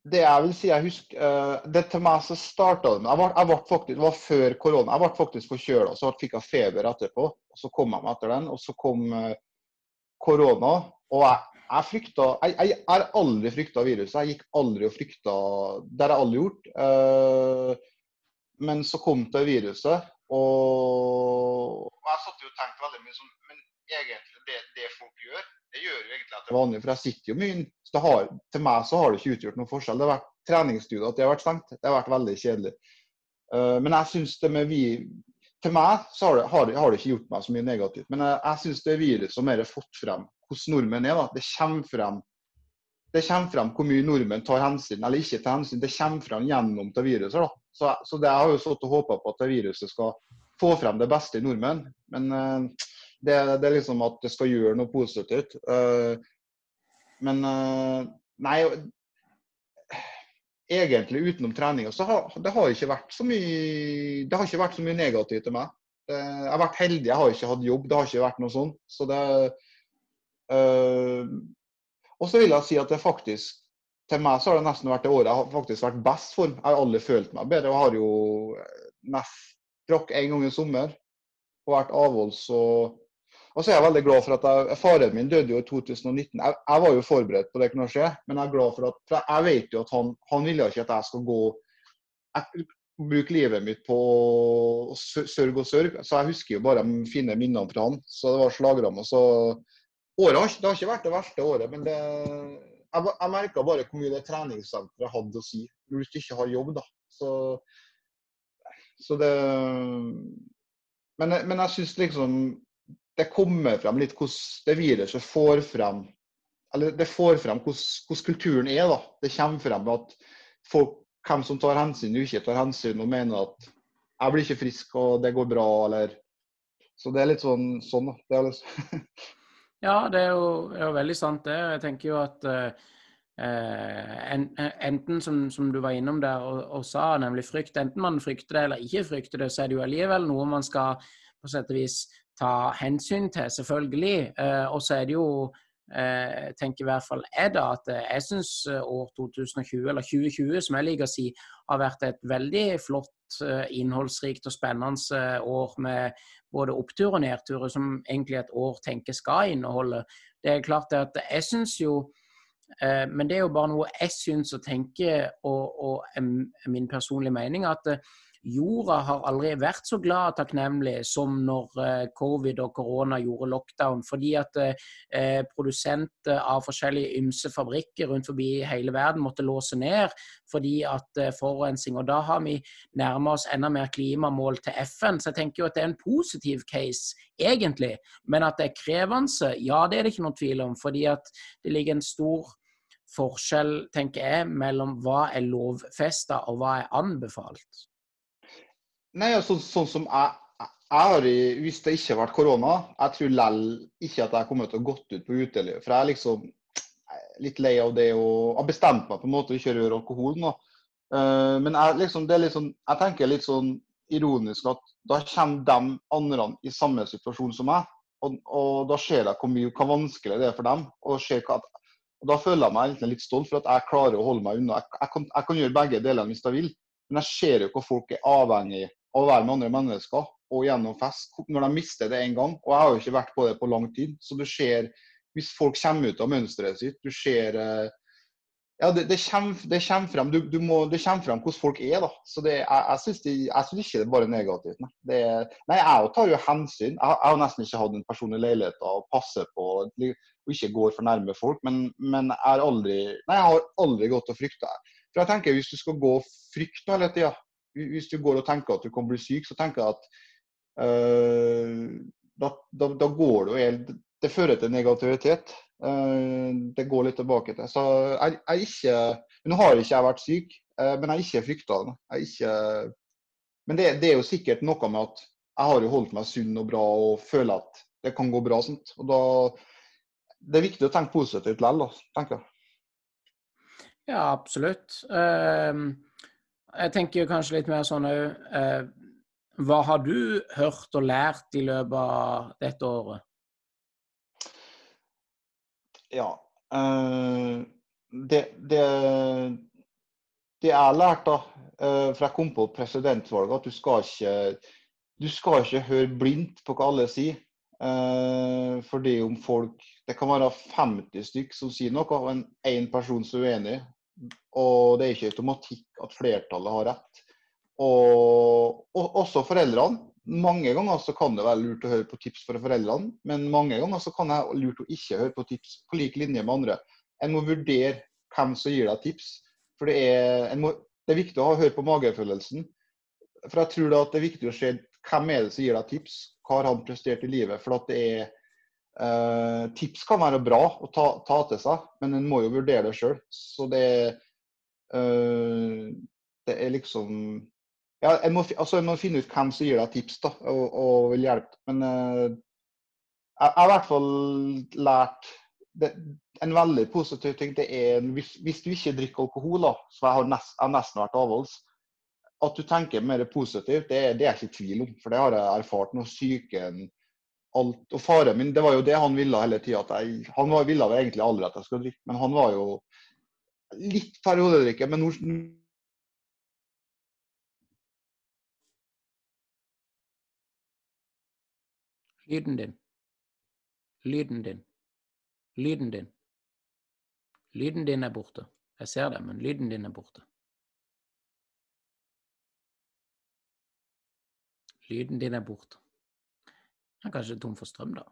det jeg vil si jeg husker uh, Det til meg så starta det med jeg, var faktisk, Det var før korona. Jeg ble faktisk forkjøla, så fikk jeg feber etterpå. og Så kom jeg meg etter den, og så kom uh, korona. Og jeg, jeg frykta jeg, har aldri frykta viruset. Jeg gikk aldri og frykta Det har jeg aldri gjort. Uh, men så kom det viruset, og jeg satt jo og tenkte veldig mye sånn Men egentlig, det, det, folk gjør, det gjør jo egentlig at det er vanlig. For jeg sitter jo mye så har, Til meg så har det ikke utgjort noen forskjell. Det har vært treningsstudier at det har vært stengt. Det har vært veldig kjedelig. Uh, men jeg syns det med vi Til meg så har det, har, har det, ikke gjort meg så mye negativt. Men jeg, jeg syns det viruset som har fått frem hvordan nordmenn er, da, det kommer frem det kommer frem hvor mye nordmenn tar hensyn eller ikke tar hensyn. Det kommer frem gjennom det viruset. da. Så, så det, jeg har jo stått og håpa på at det viruset skal få frem det beste i nordmenn. Men uh, det, det, er liksom at det skal gjøre noe positivt. Uh, men uh, nei Egentlig utenom treninga så har det har ikke vært så mye det har ikke vært så mye negativt til meg. Jeg har vært heldig, jeg har ikke hatt jobb. Det har ikke vært noe sånt. Så det og så vil jeg si at det faktisk til meg så har det nesten vært det året jeg har faktisk vært best for. Jeg har aldri følt meg bedre. Jeg har jo mest drakk en gang i sommer og vært avholds. Og, og så er jeg veldig glad for at jeg, faren min døde jo i 2019. Jeg, jeg, var jo forberedt på det kunne skje, men jeg er glad for at for jeg vet jo at han, han ville ikke at jeg skal gå jeg bruke livet mitt på å sørge og sørge. Så jeg husker jo bare de fine minnene fra han. Så det var slagramme. Året har, det har ikke vært det verste året, men det, jeg, jeg merka bare hvor mye det treningssenteret hadde å si når du ikke har jobb. da. Så, så det Men, men jeg syns liksom det kommer frem litt hvordan det viruset får frem eller det får frem hvordan, kulturen er. da. Det kommer frem at folk, hvem som tar hensyn og ikke tar hensyn, og mener at 'jeg blir ikke frisk, og det går bra', eller Så det er litt sånn, sånn da. Det litt... ja, det er, jo, er, jo, veldig sant, det. Jeg tenker jo at Uh, en, enten, som, som, du var innom der og, og, sa, nemlig frykt, enten man frykter det eller ikke frykter det, så er det jo allikevel noe man skal på sett og vis ta hensyn til, selvfølgelig. Eh, og så er det jo eh, tenker i hvert fall jeg da at eh, jeg syns år 2020, eller 2020 som jeg liker å si, har vært et veldig flott, innholdsrikt og spennende år med både opptur og nedturer, som egentlig et år tenker skal inneholde. Det er klart at jeg syns jo men det er jo bare noe jeg syns og tenker, og, og min personlige mening, at jorda har aldri vært så glad og takknemlig som når eh, covid og korona gjorde lockdown. Fordi at eh, produsenter av forskjellige ymse fabrikker rundt forbi hele verden måtte låse ned fordi at eh, forurensing. Og da har vi nærma oss enda mer klimamål til FN. Så jeg tenker jo at det er en positiv case, egentlig. Men at det er krevende, ja det er det ikke noen tvil om. Fordi at det ligger en stor forskjell, tenker jeg, mellom hva er lovfesta og hva er anbefalt. Nei, altså, sånn som jeg, jeg har, Hvis det ikke har vært korona, jeg tror lell ikke at jeg kommer til å gått ut på uteliv. For jeg er liksom litt lei av det og har bestemt meg på en måte å ikke røre alkohol nå. Uh, men jeg, liksom, sånn, jeg tenker litt sånn ironisk at da kommer de andre i samme situasjon som meg. Og, og da ser jeg hvor mye hvor vanskelig det er for dem. Og, hva, og Da føler jeg meg litt stolt for at jeg klarer å holde meg unna. Jeg, jeg, kan, jeg kan, gjøre begge delene hvis jeg vil. Men jeg ser jo hvor folk er avhengig å være med andre mennesker og gjennom fest når de mister det en gang. Og jeg har jo ikke vært på det på lang tid. Så du ser, hvis folk kommer ut av mønsteret sitt, du ser eh, ja, det, det, kommer, det, kommer, frem, du, du må, det kommer frem hvordan folk er. da. Så det, Jeg, jeg syns ikke det er bare negativt. Nei, det, nei jeg tar jo hensyn. Jeg, jeg, har nesten ikke hatt en personlig leilighet og passer på og ikke går for nærme folk. Men, men jeg, aldri, nei, jeg har aldri gått og frykta. For jeg tenker Hvis du skal gå og frykte hele tida, hvis du går og tenker at du kan bli syk, så tenker jeg at uh, da, da, da, går det jo Det fører til negativitet. Uh, det går litt tilbake til. Så jeg, jeg ikke Nå har ikke jeg vært syk, uh, men jeg ikke frykta det. Men det, det, er jo sikkert noe med at jeg har jo holdt meg sunn og bra og føler at det kan gå bra. Sånt. Og da, det er viktig å tenke positivt likevel, tenker jeg. Ja, absolutt. Uh, jeg tenker kanskje litt mer sånn òg eh, Hva har du hørt og lært i løpet av dette året? Ja eh, det, det, det, jeg har lært, da, eh, for jeg kom på presidentvalget, at du skal ikke du skal ikke høre blindt på hva alle sier. For fordi om folk Det kan være 50 stykk som sier noe, og en én person som er uenig. Og det er ikke automatikk at flertallet har rett. Og, og også foreldrene. Mange ganger så kan det være lurt å høre på tips fra foreldrene, men mange ganger så kan det være lurt å ikke høre på tips på lik linje med andre. En må vurdere hvem som gir deg tips. For det er, må, det er viktig å høre på magefølelsen. For jeg tror da at det er viktig å se hvem er det som gir deg tips. Hva har han prestert i livet? For at det er Uh, tips kan være bra å ta, ta, til seg, men en må jo vurdere det sjøl. Så det, eh, det er liksom ja, en må, altså, en må, finne ut hvem som gir deg tips da, og, og vil hjelpe. Men eh, jeg, har i hvert fall lært det, en veldig positiv ting. det er hvis, hvis du ikke drikker alkohol, da, så jeg har, nest, jeg har nesten vært avholds, at du tenker mer positivt, det, det er jeg ikke i tvil om. For det har jeg erfart når syken alt. Og faren min, det var jo det han ville hele tida. Han var, ville vel egentlig aldri at jeg skulle drikke, men han var jo litt periodedrikker. Men nå Lyden din. Lyden din. Lyden din. Lyden din er borte. Jeg ser det, men lyden din er borte. Lyden din er borte. Jeg er kanskje tom for strøm, da.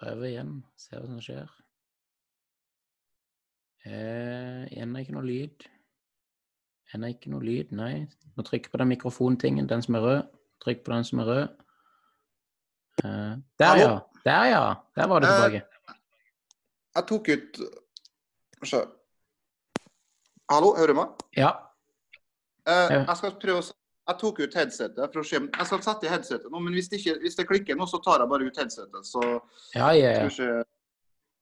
Prøve igjen, se hva som skjer. Eh, er ikke noe lyd. Er ikke noe lyd, nei. Må trykke på den mikrofontingen, den som er rød. Trykk på den som er rød. Eh, der, ja. Der, ja. Der var det Eh, tilbake. Jeg tok ut Sjø. Hallo, hører du meg? Ja. Eh, jeg skal prøve å Jeg tok ut headsetet for å se Jeg skal sette i headsetet nå, men hvis det, ikke, hvis det klikker nå, så tar jeg bare ut headsetet. Så Ja, ja, ja. Skal se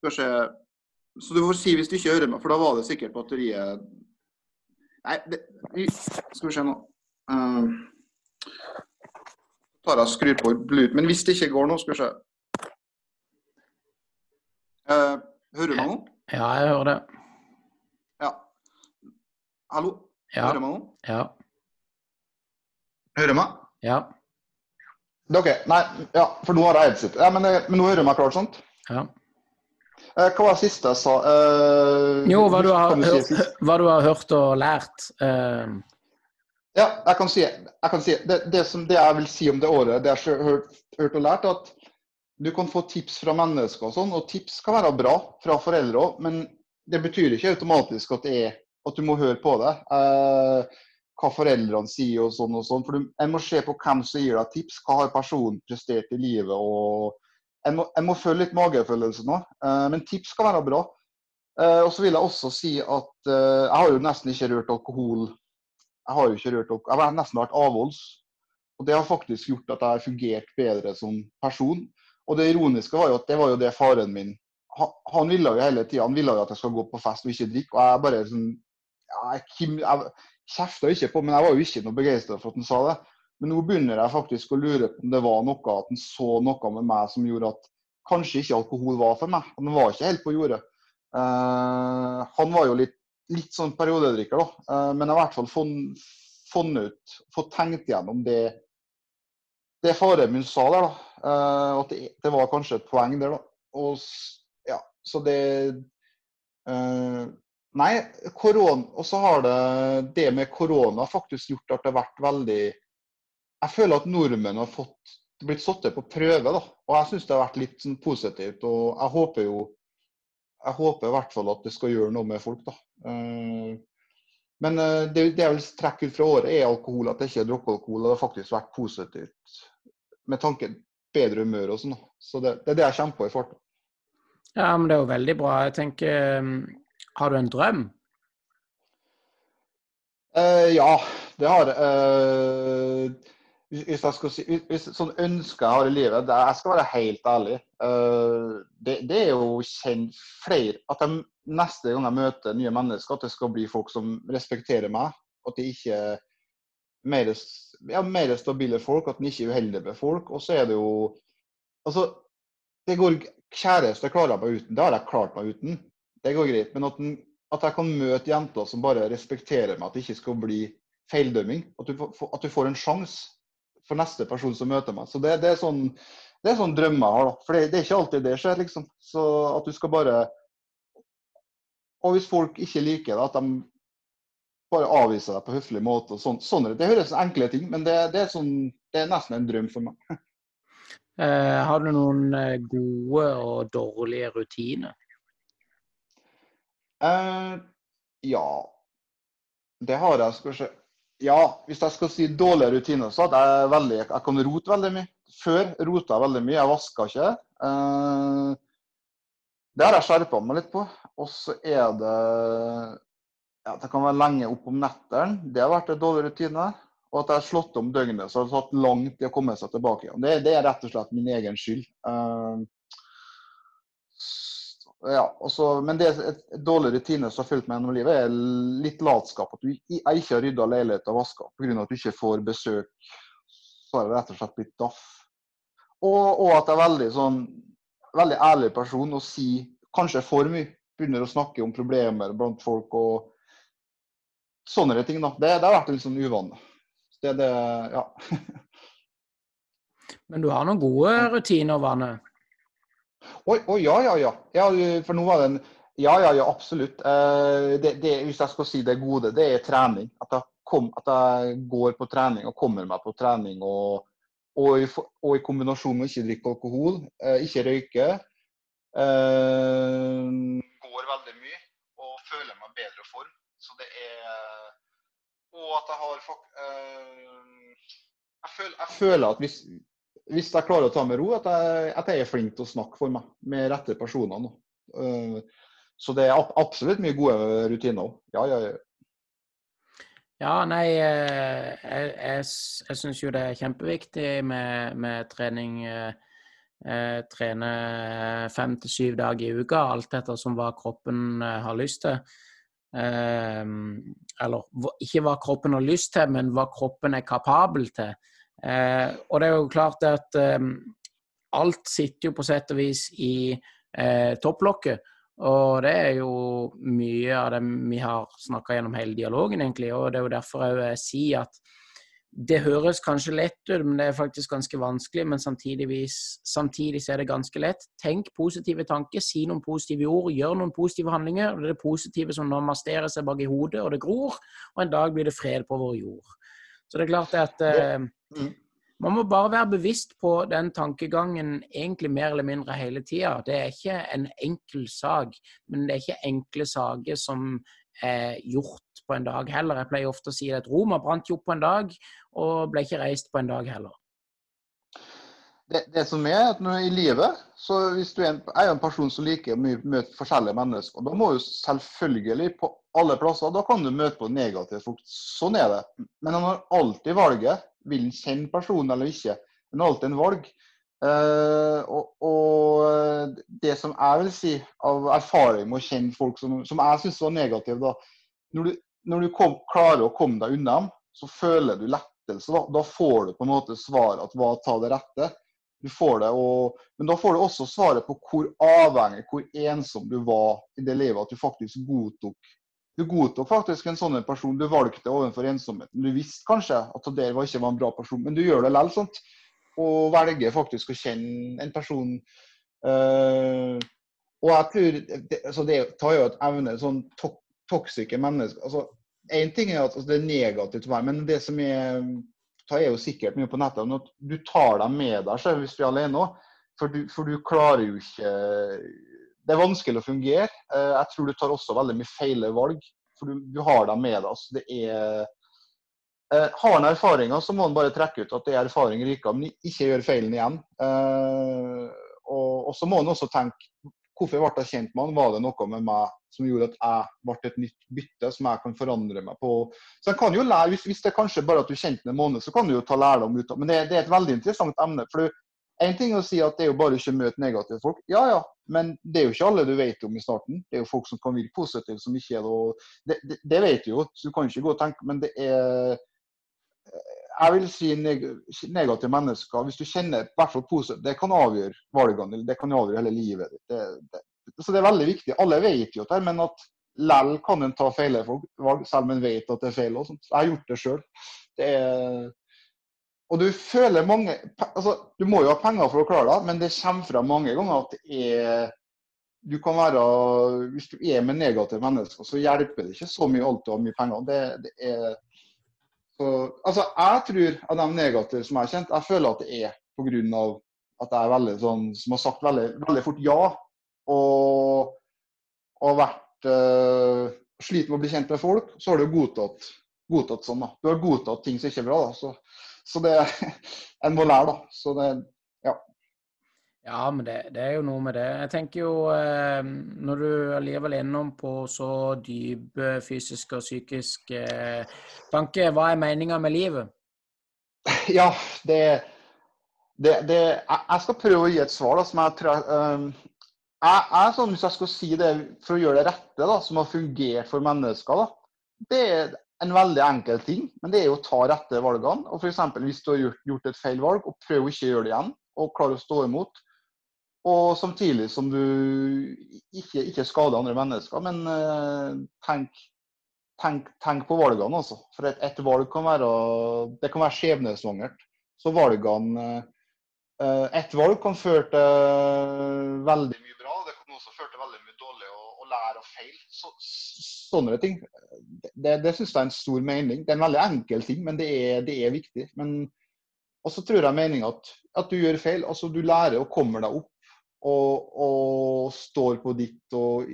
Skal se Så du får si hvis du ikke hører meg, for da var det sikkert batteriet Nei, det, skal vi se nå. Um, tar jeg skrur på blut, Men hvis det ikke går nå, skal vi se. Uh, hører du meg nå? Ja, jeg hører det. Ja. Hallo? Ja, Hører du meg nå? ja, Hører du meg? ja. Det er OK. Nei, ja, for nå har jeg headset. Ja, men, eh, men nå hører du meg klart, sant? ja. Eh, hva var det siste jeg sa? Eh, Jo, hva du, har, si hørt, hva du har hørt og lært. Eh, Ja, jeg kan si, jeg kan si det, det, som, det jeg vil si om det året, det jeg har hørt, hørt og lært, at du kan få tips fra mennesker og sånn, og tips kan være bra fra foreldre òg, men det betyr ikke automatisk at, det er, at du må høre på det. Eh, hva foreldrene sier og sånn og sånn. For en må se på hvem som gir deg tips. Hva har personen prestert i livet? og En må, må følge litt magefølelse nå. Eh, men tips skal være bra. Eh, og så vil jeg også si at eh, jeg har jo nesten ikke rørt alkohol jeg har jo ikke rørt alkohol. Jeg har nesten vært avholds. Og det har faktisk gjort at jeg har fungert bedre som person. Og det ironiske var jo at det var jo det faren min Han, ville jo hele tida at jeg skal gå på fest og ikke drikke. Og jeg bare sånn Jeg, kim- jeg kjefta ikke på, men jeg var jo ikke noe begeistra for at han sa det. Men nå begynner jeg faktisk å lure på om det var noe at han så noe med meg som gjorde at kanskje ikke alkohol var for meg. Han var ikke helt på jordet. Eh, han var jo litt, litt sånn periodedrikker, da. Eh, men jeg har i hvert fall funnet, ut, fått tenkt gjennom det det faren min sa der, da. eh, at det, det var kanskje et poeng der, da. Og ja, så det Nei, korona, og så har det det med korona faktisk gjort at det har vært veldig Jeg føler at nordmenn har fått blitt satt på prøve, da. Og jeg syns det har vært litt sånn positivt. Og jeg håper jo Jeg håper i hvert fall at det skal gjøre noe med folk, da. Eh, men eh, det, det jeg vil trekke ut fra året, er alkohol. At det ikke er drukket. Og det har faktisk vært positivt med tanke bedre humør og sånn. Så det, det er det jeg kjemper i farta. ja, men det er jo veldig bra. Jeg tenker mm, Har du en drøm? Uh, ja, det har jeg. Uh, hvis jeg skal si, hvis, sånn ønske jeg har i livet det, Jeg skal være helt ærlig. Uh, det, det er jo kjent flere At jeg neste gang jeg møter nye mennesker, at det skal bli folk som respekterer meg. At de ikke er mer, ja, mer stabile folk, at de ikke er uheldige med folk. Og så er det jo Altså, det går Kjæreste klarer jeg meg uten. Det har jeg klart meg uten. Det går greit. Men at, den, at jeg kan møte jenter som bare respekterer meg, at det ikke skal bli feildømming. At du, at du får en sjanse for neste person som møter meg. Så det, det er sånn sånn drømmer jeg har. For det, det er ikke alltid det skjer, liksom. Så at du skal bare Og hvis folk ikke liker det, at de bare avviser deg på høflig måte. og sånn, sånn Det høres enkle ting, men det, det, er sånn, det er nesten en drøm for meg. Eh, har du noen eh, gode og dårlige rutiner? Eh, ja Det har jeg. Skal se. Ja, hvis jeg skal si dårlige rutiner, så hadde jeg veldig Jeg kan rote veldig mye. Før rota jeg veldig mye. Jeg vaska ikke. Eh, det har jeg skjerpa meg litt på. Og så er det ja, Det kan være lenge opp om nettene. Det har vært en dårlig rutine. Og at jeg har slått om døgnet, så har det tatt lang tid å komme seg tilbake igjen. Det, det er rett og slett min egen skyld. Eh, ja, også, men det et, et dårlig rutine som har fulgt meg gjennom livet, er litt latskap. At du jeg ikke har rydda leilighet og vaska pga. at du ikke får besøk. Så har jeg rett og slett blitt daff. Og, og at jeg er veldig sånn veldig ærlig person og sier kanskje for mye. Begynner å snakke om problemer blant folk og sånne ting. da. Det, det har vært litt sånn uvane. Det, det, ja. Men du har noen gode rutiner, Vane? Oi, oi, ja, ja, ja. ja. For nå var det en Ja, ja, ja, absolutt. Eh, det, det, hvis jeg skal si det gode, det er trening. At jeg kom, at jeg går på trening og kommer meg på trening. Og, og, i, og i, kombinasjon med ikke drikke alkohol, eh, ikke røyke. Eh, går veldig mye og føler meg bedre form. Så det er Og at jeg har eh, jeg, føler, jeg føler at hvis, hvis jeg klarer å ta med ro, at jeg, at jeg, er flink til å snakke for meg med rette personer. Uh, så det er absolutt mye gode rutiner òg. Ja, ja, ja. Ja, nei, eh, jeg, jeg, jeg syns jo det er kjempeviktig med, med trening. trene eh, trener fem til syv dager i uka, alt etter som hva kroppen har lyst til. Eller ikke hva kroppen har lyst til, men hva kroppen er kapabel til. Eh, og det er jo klart at eh, alt sitter jo på sett og vis i eh, topplokket. Og det er jo mye av det vi har snakka gjennom hele dialogen, egentlig. Og det er jo derfor jeg sier at det høres kanskje lett ut, men det er faktisk ganske vanskelig. Men samtidig, samtidig så er det ganske lett. Tenk positive tanker, si noen positive ord, gjør noen positive handlinger. og Det er det positive som nå masterer seg bak i hodet, og det gror. Og en dag blir det fred på vår jord. Så det er klart at eh, mm. man må bare være bevisst på den tankegangen egentlig mer eller mindre hele tida. Det er ikke en enkel sak, men det er ikke enkle saker som er gjort på en dag heller. Jeg pleier ofte å si at Roma brant jo opp på en dag, og ble ikke reist på en dag heller. Det, det, som er at når I livet så hvis du er en, er en person som liker å møte forskjellige mennesker, da må du selvfølgelig på alle plasser. Da kan du møte på negativt, folk. Sånn er det. Men han har alltid valget. Vil han kjenne personen eller ikke? Men alltid en valg. Uh, og, og, eh, det som jeg vil si av erfaring med å kjenne folk som, som jeg syns var negative, da Når du, når du kom, klarer å komme deg unna dem, så føler du lettelse. Da, da får du på en måte svaret at hva ta det rette. Du får det, og, men da får du også svaret på hvor avhengig, hvor ensom du var i det livet. At du faktisk godtok du godtok faktisk en sånn person. Du valgte overfor ensomheten. Du visste kanskje at det ikke var en bra person, men du gjør det likevel. sånt. Og velger faktisk å kjenne en person. Uh, og jeg tror det, altså det tar jo et evne sånn to toksike mennesker altså, En ting er at altså, det er negativt å være, men det som er tar er jo sikkert mye på nettet, at du tar dem med deg selv hvis du er alene òg. For, for, du klarer jo ikke det er vanskelig å fungere. Eh, jeg tror du tar også veldig mye feil valg, for du, du har dem med deg. Altså. er eh, Har en erfaringer, så må han bare trekke ut at det er erfaring rikere, men ikke gjør feilen igjen. Eh, og, og, så må han også tenke hvorfor ble jeg kjent med han? Var det noe med meg som gjorde at jeg ble et nytt bytte som jeg kan forandre meg på? Så jeg kan jo lære, Hvis, hvis det er kanskje bare at du kjente en måned, så kan du jo ta lærdom ut av Men det, det, er et veldig interessant emne. for du, en ting å si at det er jo bare ikke møte negative folk. Ja, ja, men det er jo ikke alle du vet om i starten. Det er jo folk som kan virke positive, som ikke er det. Det, det, det vet du jo, så du kan ikke gå og tenke. Men det er Jeg vil si neg negative mennesker. Hvis du kjenner i hvert fall positivt, det kan avgjøre valgene. Det kan avgjøre hele livet ditt. så det er veldig viktig. Alle vet jo det, men at lell kan en ta feil valg, selv om en vet at det er feil. og sånt. Jeg har gjort det sjøl. Det er og du føler mange altså, Du må jo ha penger for å klare det, men det kommer fra mange ganger at det er du kan være, Hvis du er med negative mennesker, så hjelper det ikke så mye alt å ha mye penger. Det, det er, så, altså, jeg tror av de negative som jeg har kjent, jeg føler at det er pga. at jeg er veldig sånn, som har sagt veldig, veldig fort ja. Og, og vært øh, sliter med å bli kjent med folk, så har du godtatt, godtatt sånn. da. Du har godtatt ting som ikke er bra. da, så så det En må lære, da. Så det Ja. Ja, men det, det, er jo noe med det. Jeg tenker jo, eh, når du allikevel er innom på så dype fysiske og psykiske eh, tanker, hva er meninga med livet? Ja, det, det, det, Jeg skal prøve å gi et svar da, som jeg tror um, jeg, jeg, sånn, Hvis jeg skal si det for å gjøre det rette, da, som har fungert for mennesker, da, det, en veldig enkel ting, men det er jo å ta rette valgene. og eksempel, Hvis du har gjort, gjort et feil valg, og prøv ikke å gjøre det igjen, og klare å stå imot. Og samtidig som du ikke, ikke skader andre mennesker, men uh, tenk, tenk, tenk, på valgene også. For et, et, valg kan være, det kan være skjebnesvangert. Så valgene uh, Et valg kan føre til veldig mye bra, det kan også føre til veldig mye dårlig. å lære å feil. Så, sånne ting. Det, det syns jeg er en stor mening. Det er en veldig enkel ting, men det er, det er viktig. Og så tror jeg meninga at, at, du gjør feil. Altså du lærer og kommer deg opp og, og står på ditt og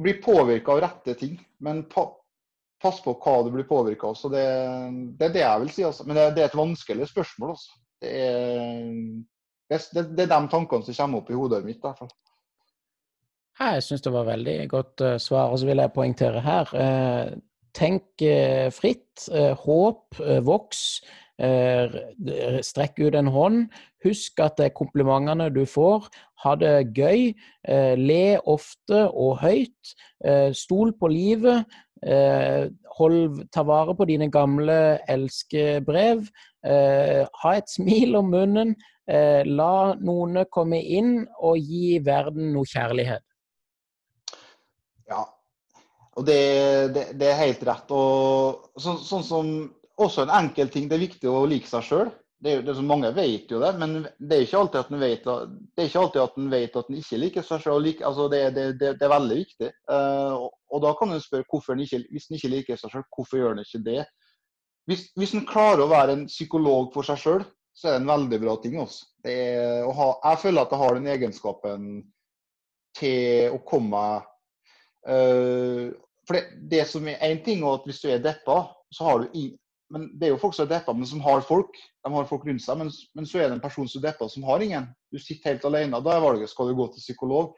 blir påvirka av rette ting. Men pa, pass på hva du blir påvirka av. Det, det, er det jeg vil si. Altså. Men det, det, er et vanskelig spørsmål. Altså. Det, er, det, det, er de tankene som kommer opp i hodet mitt. i. Jeg syns det var veldig godt uh, svar. Og så vil jeg poengtere her. Uh, tenk uh, fritt. håp, voks. Strekk ut en hånd. Husk at det er komplimentene du får. Ha det gøy. Le ofte og høyt. Stol på livet. Hold, ta vare på dine gamle elskebrev. Ha et smil om munnen. La noen komme inn og gi verden noe kjærlighet. Ja, og det, det, det er helt rett. Og så, sånn som også en enkel ting, det er viktig å like seg sjøl. Det, det er, mange vet jo det, men det er ikke alltid at en vet, er vet at en ikke liker seg sjøl. Altså det, det, det, er veldig viktig. Uh, og, og, da kan en spørre en ikke, hvis en ikke liker seg sjøl, hvorfor gjør en ikke det? Hvis, hvis en klarer å være en psykolog for seg sjøl, så er det en veldig bra ting. Også. Ha, jeg føler at jeg har den egenskapen til å komme Uh, for det, det, som er én ting, er at hvis du er deppa, så har du ingen men Det er jo folk som er deppa, men som har folk. De har folk rundt seg. Men, men så er det en person som er deppa, som har ingen. Du sitter helt alene. Da er valget skal du gå til psykolog.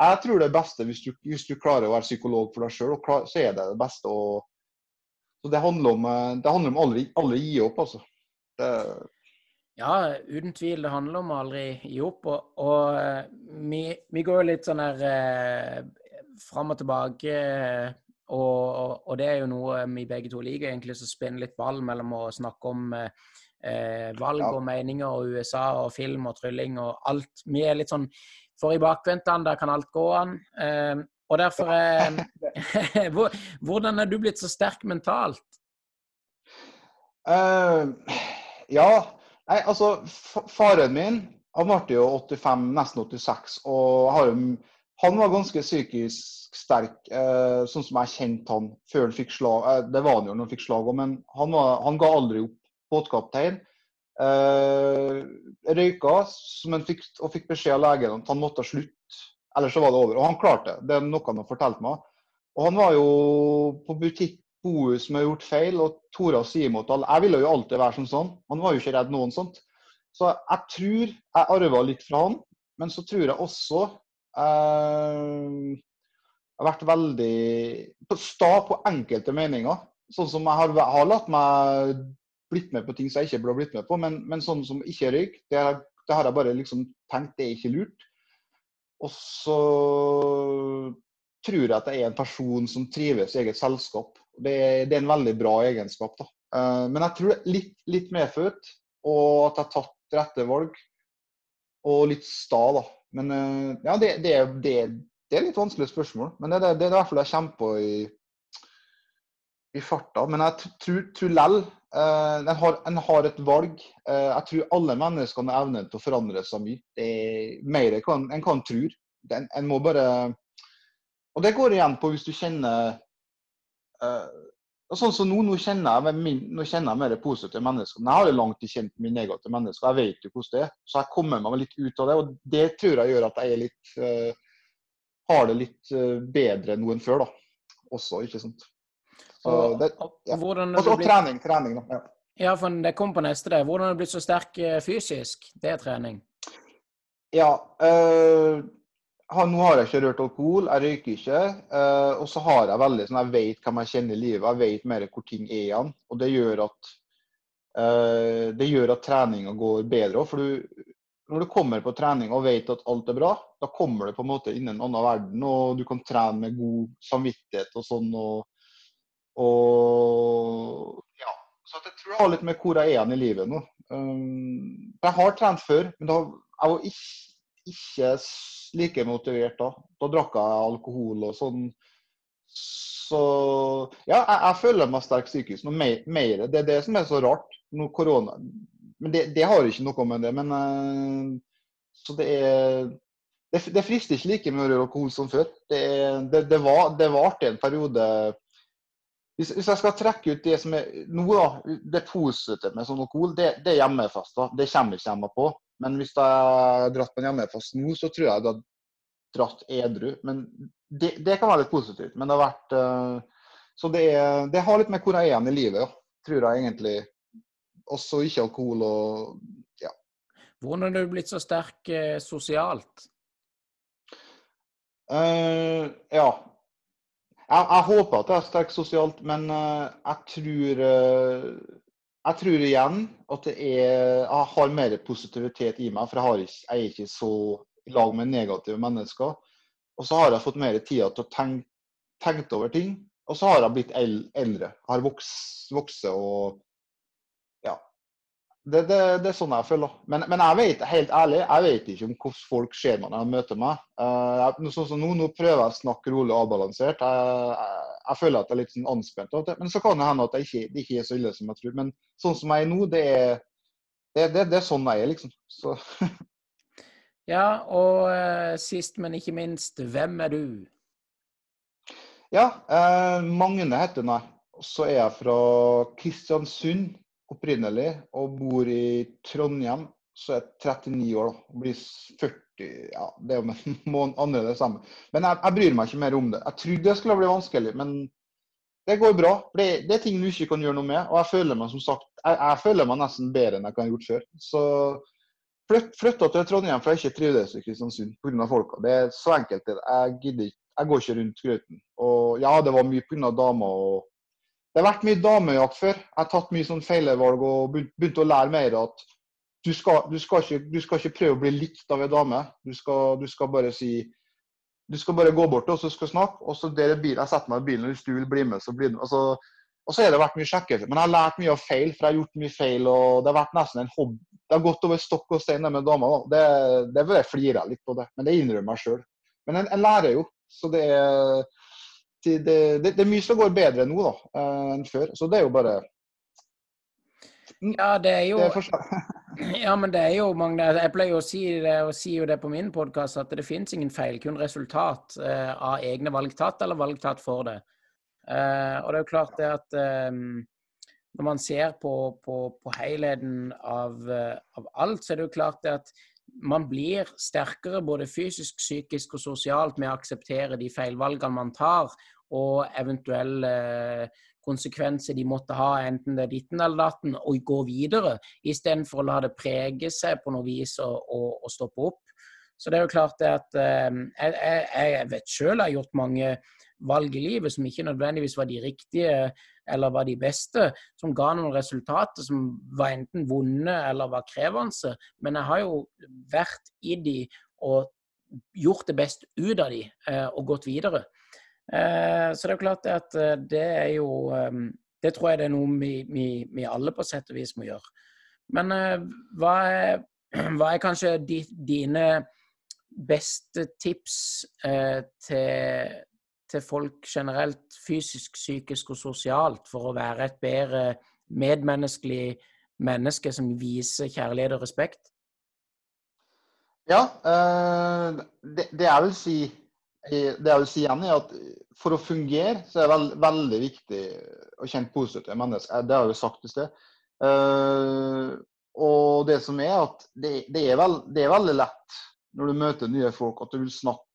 Jeg tror det er beste hvis du, hvis du klarer å være psykolog for deg sjøl, så er det det beste. å så Det handler om, det handler om aldri, aldri gi opp, altså. Det, ja, uten tvil. Det handler om aldri gi opp. Og, og eh, vi, vi, går jo litt sånn her eh, fram og tilbake. Og, og, det er jo noe vi begge to liker, egentlig, som spinner litt ball mellom å snakke om eh, valg ja. og meninger og USA og film og trylling og alt. Vi er litt sånn for i bakvendtene, der kan alt gå an. Eh, og derfor eh, Hvordan er du blitt så sterk mentalt? Uh, ja, Nei, altså Faren min han ble jo 85, nesten 86, og har jo han var ganske psykisk sterk, eh, sånn som jeg kjente han før han fikk slag. Eh, det var han jo når han fikk slag òg, men han, var, han, ga aldri opp. Båtkaptein. Eh, røyka fikk, og fikk beskjed av legen at han måtte slutte, ellers så var det over. Og han klarte det. Det er noe han har fortalt meg. Og han var jo på butikk Bohus har gjort feil, og Tora sier mot alle. Jeg ville jo alltid være som sånn. Han var jo ikke redd noen sånt. Så jeg tror jeg arva litt fra han, men så tror jeg også Uh, har vært veldig sta på enkelte meninger. Sånn som jeg har, har, latt meg blitt med på ting som jeg ikke burde blitt med på. Men, men sånn som ikke røyk, det, det, har jeg bare liksom tenkt det er ikke lurt. Og så tror jeg at jeg er en person som trives i eget selskap. Det, det er en veldig bra egenskap. da. Uh, men jeg tror det er litt, litt medfødt, og at jeg har tatt rette valg. Og litt sta, da. Men eh, ja, det, det, det, det er litt vanskelig spørsmål. Men det, det, er i hvert fall jeg kommer på i, i farta. Men jeg tror, tror lell uh, en, har, en, har, et valg. Uh, jeg tror alle mennesker har evne til å forandre seg mye. Det er mer enn en kan tro. En, en må bare Og det går igjen på hvis du kjenner uh, og sånn som nå, nå kjenner jeg, min, nå kjenner jeg mer positive mennesker. Men jeg har jo langt ikke kjent mine negative mennesker. Jeg vet jo hvordan det er. Så jeg kommer meg litt ut av det. Og det tror jeg gjør at jeg litt, uh, har det litt uh, bedre nå enn før, da. Også, ikke sant. Så det, ja. og, og trening. trening da. Ja. ja, for det kom på neste det. Hvordan har du blitt så sterk uh, fysisk? Det er trening. Ja. Uh, nå har jeg ikke rørt alkohol, jeg røyker ikke. Uh, og så har jeg veldig sånn, jeg vet hvem jeg kjenner i livet, jeg vet mer hvor ting er igjen. Og det gjør at, uh, det gjør at treninga går bedre. For du, når du kommer på trening og vet at alt er bra, da kommer du på en måte inn i en annen verden. Og du kan trene med god samvittighet og sånn. Og, og ja. Så jeg tror det har litt med hvor jeg er igjen i livet nå. Um, jeg har trent før, men da, jeg var ikke ikke like motivert da. Da drakk jeg alkohol og sånn. Så ja, jeg, jeg føler meg sterk psykisk. Noe mer, Det er det som er så rart. Noe korona Men det, det har ikke noe med det. Men uh, så det er det, det, frister ikke like mye å røre alkohol som før. Det, det, det, var, det varte en periode hvis, hvis, jeg skal trekke ut det som er noe da, det positive med sånn alkohol, det, det er hjemmefester. Det kommer ikke hjemme på. Men hvis jeg hadde dratt på en hjemmefest nå, så tror jeg jeg hadde dratt edru. Men det, det, kan være litt positivt. Men det har vært uh, Så det, er, det, har litt med hvor jeg er igjen i livet, ja. tror jeg egentlig. Også ikke alkohol og ja. Hvordan har du blitt så sterk eh, sosialt? Uh, ja. Jeg, jeg, håper at jeg er sterk sosialt, men uh, jeg tror Jeg tror igjen at er, jeg har mer positivitet i meg, for jeg, ikke, jeg er ikke så i lag med negative mennesker. Og så har jeg fått mer tid til å tenke, over ting. Og så har jeg blitt eldre. Jeg har vokst og det, det, det, er sånn jeg føler. Men, men, jeg vet helt ærlig, jeg vet ikke om hvordan folk ser meg når de møter meg. Uh, sånn som nå, nå prøver jeg å snakke rolig og avbalansert. Jeg, jeg, jeg, føler at jeg er litt sånn anspent. Men så kan det hende at det ikke, det ikke er så ille som jeg tror. Men sånn som jeg er nå, det er, det, det er sånn jeg er, liksom. Så. ja, og uh, sist, men ikke minst, hvem er du? Ja, uh, Magne heter jeg. Så er jeg fra Kristiansund opprinnelig og bor i Trondheim, så er jeg 39 år. da, Blir 40 ja, Det er jo måned andre det samme. Men jeg, jeg, bryr meg ikke mer om det. Jeg trodde det skulle bli vanskelig, men det går bra. Det, det, er ting du ikke kan gjøre noe med. Og jeg føler meg som sagt, jeg, jeg føler meg nesten bedre enn jeg kan ha gjort før. Så flytt, flytta til Trondheim for jeg ikke trivdes i Kristiansund pga. folka. Det er så enkelt. Jeg gidder ikke. Jeg går ikke rundt grøten. Og ja, det var mye pga. damer og det har vært mye damejakt før. Jeg har tatt mye sånn feilvalg og begynt å lære mer at du skal, du, skal ikke, du skal, ikke, prøve å bli likt av ei dame. Du skal, du skal, bare si Du skal bare gå bort og så skal snakke, og så der er bilen, jeg setter meg i bilen, og hvis du vil bli med, så blir du. Altså, og så har det vært mye sjekker. Men jeg har lært mye av feil, for jeg har gjort mye feil. og Det har vært nesten en hobby. Det har gått over stokk og stein med damer. Det, det vil jeg litt på det, men det innrømmer jeg sjøl. Men jeg, jeg lærer jo. Så det er det, det, det, er mye som går bedre nå da, eh, enn før. Så det er jo bare Ja, det er jo Ja, men det er jo mange Jeg pleier å si det, og sier jo det på min podkast, at det finnes ingen feil, kun resultat eh, av egne valg tatt eller valg tatt for det. Eh, og det er jo klart det at eh, når man ser på, på, på helheten av, eh, av, alt, så er det jo klart det at man blir sterkere både fysisk, psykisk og sosialt med å akseptere de feilvalgene man tar, og eventuelle konsekvenser de måtte ha, enten det er ditten eller datten, og gå videre, istedenfor å la det prege seg på noe vis og, og, og stoppe opp. Så det er jo klart at jeg, jeg, jeg, vet sjøl jeg har gjort mange valg i livet som ikke nødvendigvis var de riktige eller var de beste, som ga noen resultater som var enten vonde eller var krevende. Men jeg har jo vært i de og gjort det best ut av de eh, og gått videre. Eh, så det er jo klart at eh, det er jo Det tror jeg det er noe vi, vi, vi alle på sett og vis må gjøre. Men hva er, hva er kanskje dine beste tips til, til folk generelt, fysisk, psykisk og sosialt, for å være et bedre medmenneskelig menneske som viser kjærlighet og respekt? Ja, det, det jeg vil si det jeg vil si igjen er at For å fungere så er det veld, veldig viktig å kjenne positivt til mennesker. Det har jeg jo sagt i sted. Uh, og det som er at det, er veld, det, er veldig lett når du møter nye folk, at du vil snakke,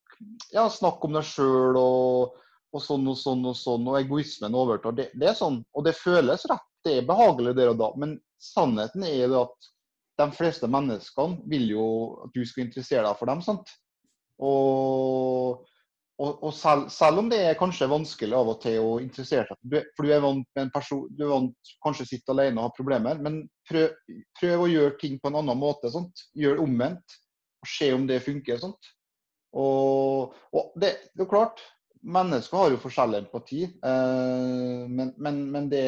ja, snakk om deg sjøl og, og, sånn og sånn og sånn, og egoismen overtar. Det, det, er sånn, og det føles rett. Det er behagelig der og da. Men sannheten er jo at de fleste menneskene vil jo at du skal interessere deg for dem. sant? Og og, og selv, selv, om det er kanskje vanskelig av og til å interessere seg For du er vant med en person, du er vant kanskje sitte alene og ha problemer, men prøv, prøv, å gjøre ting på en annen måte. Sant? Gjør omvendt. og Se om det funker. Sant? Og, og det, det, er klart, mennesker har jo forskjellig empati, eh, men, men, men, det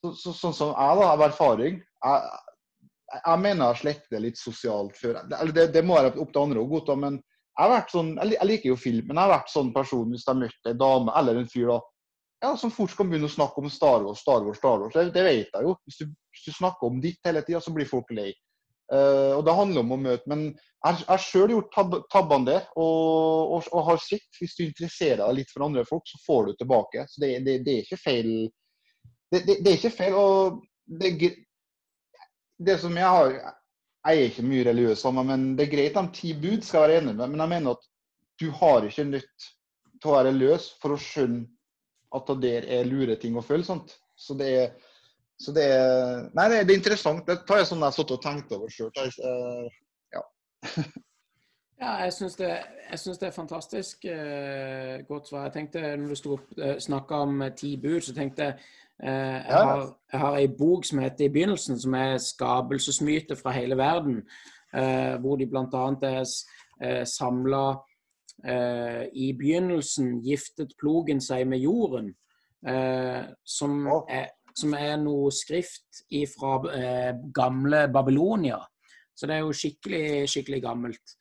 så, så, Sånn som jeg, da, av erfaring jeg, jeg mener jeg har slettet litt sosialt før. Det, det, må være opp til andre å godta, men jeg, sånn, jeg liker jo film, men jeg har vært sånn person hvis jeg har møtt en dame eller en fyr da, ja, som fort kan begynne å snakke om Star Wars, Star Wars, Star Wars. Det, det vet jeg jo. Hvis du, hvis du snakker om ditt hele tida, så blir folk lei. Uh, og Det handler om å møte. Men jeg har sjøl gjort tab tabbene der, og, og, og, har sett hvis du interesserer deg litt for andre folk, så får du tilbake. Så det, det, det er ikke feil. Det, det, er ikke feil. og det, det som jeg har Jeg er ikke mye religiøs, men det er greit de ti bud skal være enig med. Men jeg mener at du har ikke nødt til å være løs for å skjønne at det der er lure ting å føle. Sant? Så det er så det er, nei, det er, interessant. Det tar jeg sånn jeg har sittet og tenkt over sjøl. Ja. ja, jeg syns det, det, er fantastisk uh, godt svar. Jeg tenkte, når du eh, snakka om uh, ti bud, så tenkte jeg uh, jeg, har, jeg har ei bok som heter 'I begynnelsen', som er skapelsesmyter fra hele verden. hvor de bl.a. er uh, samla I begynnelsen giftet plogen seg med jorden. som er som er noe skrift fra eh, gamle Babylonia. Så det er jo skikkelig, skikkelig gammelt.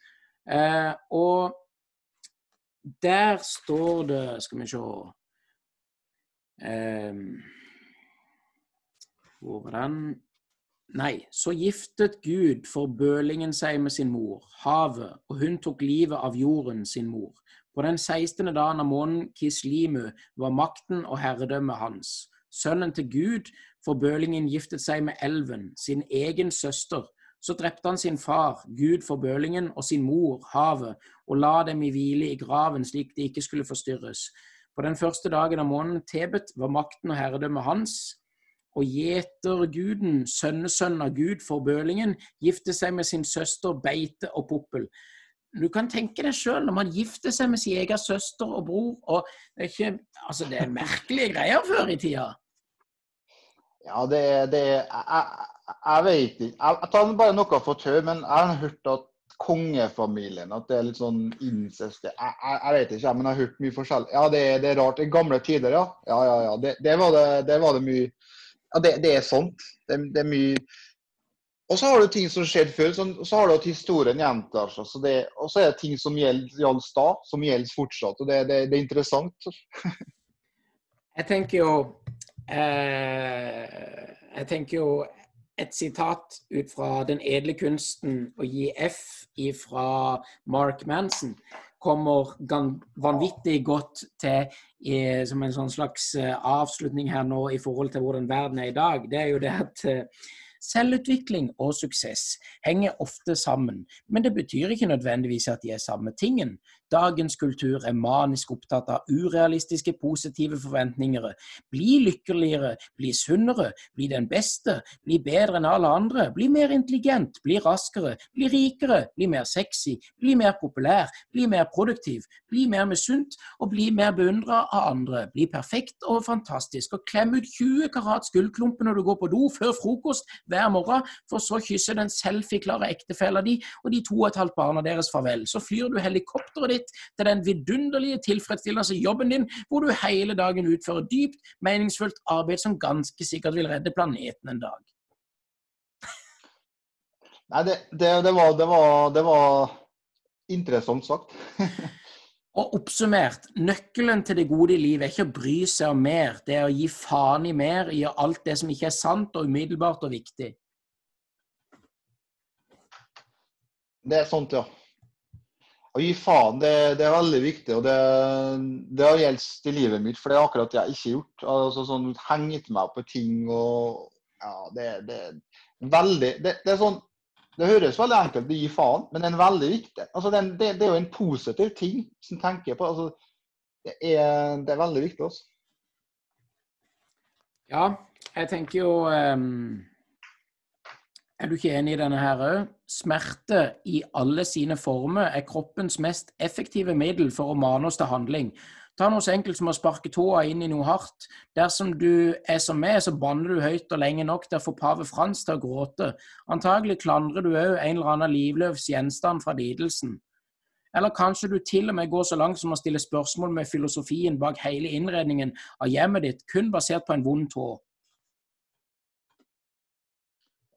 Eh, og der står det Skal vi se eh, Hvor var den? Nei, så giftet Gud forbølingen seg med sin mor, havet, og hun tok livet av jorden, sin mor. På den 16. dagen av måneden Kislimu var makten og herredømmet hans sønnen til Gud, for bølingen giftet seg med elven, sin egen søster. Så drepte han sin far, Gud for bølingen, og sin mor, havet, og la dem i hvile i graven slik de ikke skulle forstyrres. På den første dagen av måneden Tebet var makten og herredømmet hans, og gjeterguden, sønnesønnen av Gud for bølingen, giftet seg med sin søster Beite og Poppel. Du kan tenke deg sjøl når man gifter seg med sin egen søster og bror og Det er, ikke, altså det er merkelige greier før i tida. Ja, det, er jeg, jeg, vet ikke. Jeg, tar bare noe for tøv, men jeg har hørt at kongefamilien At det er litt sånn incest jeg, jeg, jeg, vet ikke, men jeg har hørt mye forskjellig. Ja, det, det er rart. I gamle tider, ja. Ja, ja, ja. Det, det, var, det var det, mye Ja, det, er sånt. Det, er mye Og så har du ting som skjedde før, og så har du at historien gjentar seg. Altså og så er det ting som gjaldt da, som gjelder fortsatt. Og det, er interessant. jeg tenker jo jeg tenker jo et sitat ut fra Den edle kunsten å gi F fra Mark Manson kommer vanvittig godt til som en sånn slags eh, avslutning her nå i forhold til hvordan verden er i dag. Det er jo det at eh, Selvutvikling og suksess henger ofte sammen, men det betyr ikke nødvendigvis at de er samme tingen. Dagens kultur er manisk opptatt av urealistiske positive forventninger. Bli lykkeligere, bli sunnere, bli den beste, bli bedre enn alle andre, bli mer intelligent, bli raskere, bli rikere, bli mer sexy, bli mer populær, bli mer produktiv, bli mer misunt og bli mer beundra av andre. Bli perfekt og fantastisk og klem ut 20 karat gullklumper når du går på do før frokost hver morgen, for så kysser den selfie-klare ektefella di og de to og et halvt barna deres farvel. Så flyr du helikopteret ditt til den vidunderlige tilfredsstillelse jobben din, hvor du hele dagen utfører dypt, meningsfullt arbeid som ganske sikkert vil redde planeten en dag. Nei, det, det, det, var, det, var, det var interessant sagt. Og oppsummert, nøkkelen til det gode i livet er ikke å bry seg om mer, det er å gi faen i mer, i alt det som ikke er sant og umiddelbart og viktig. Det er sånt, ja. Å gi faen, det, det, er veldig viktig. og Det, det har gjeldt i livet mitt, for det er akkurat det jeg ikke har gjort. Altså, sånn, Hengt meg på ting og ja, det, det, veldig, det, det, er sånn det høres veldig enkelt ut å gi faen, men det er veldig viktig. Altså, det, det, er jo en positiv ting som tenker på. Altså, det, er, det er veldig viktig. Også. Ja, jeg tenker jo um er du ikke enig i denne her òg? Smerte i alle sine former er kroppens mest effektive middel for å mane oss til handling. Ta noe så enkelt som å sparke tåa inn i noe hardt. Dersom du er som meg, så banner du høyt og lenge nok til å få pave Frans til å gråte. Antagelig klandrer du òg en eller annen livløs gjenstand fra lidelsen. Eller kanskje du til og med går så langt som å stille spørsmål med filosofien bak hele innredningen av hjemmet ditt, kun basert på en vond tå.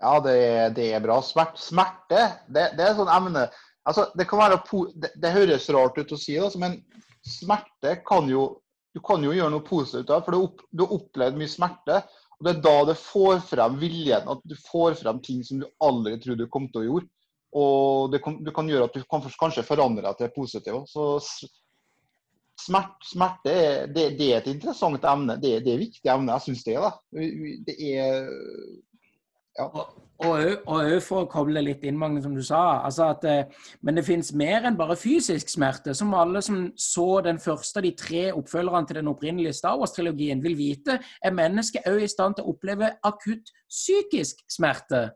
Ja, det, det er bra. Smerte, smerte det, det, er sånn emne altså, det, kan være, det, det, høres rart ut å si, altså, men smerte kan jo Du kan jo gjøre noe positivt av for du, opp, du har opplevd mye smerte. Og Det er da det får frem viljen, at du får frem ting som du aldri trodde du kom til å gjøre. Og det kan, du kan gjøre at du kan kanskje forandre deg til positiv. Så smert, smerte det, det, er et interessant emne. Det, det er et viktig emne. Jeg syns det. da. Det er ja. Og òg for å koble litt inn, Magne, som du sa. Altså at, eh, men det finnes mer enn bare fysisk smerte. Som alle som så den første av de tre oppfølgerne til den opprinnelige Star Wars-trilogien, vil vite, er mennesket òg i stand til å oppleve akutt psykisk smerte.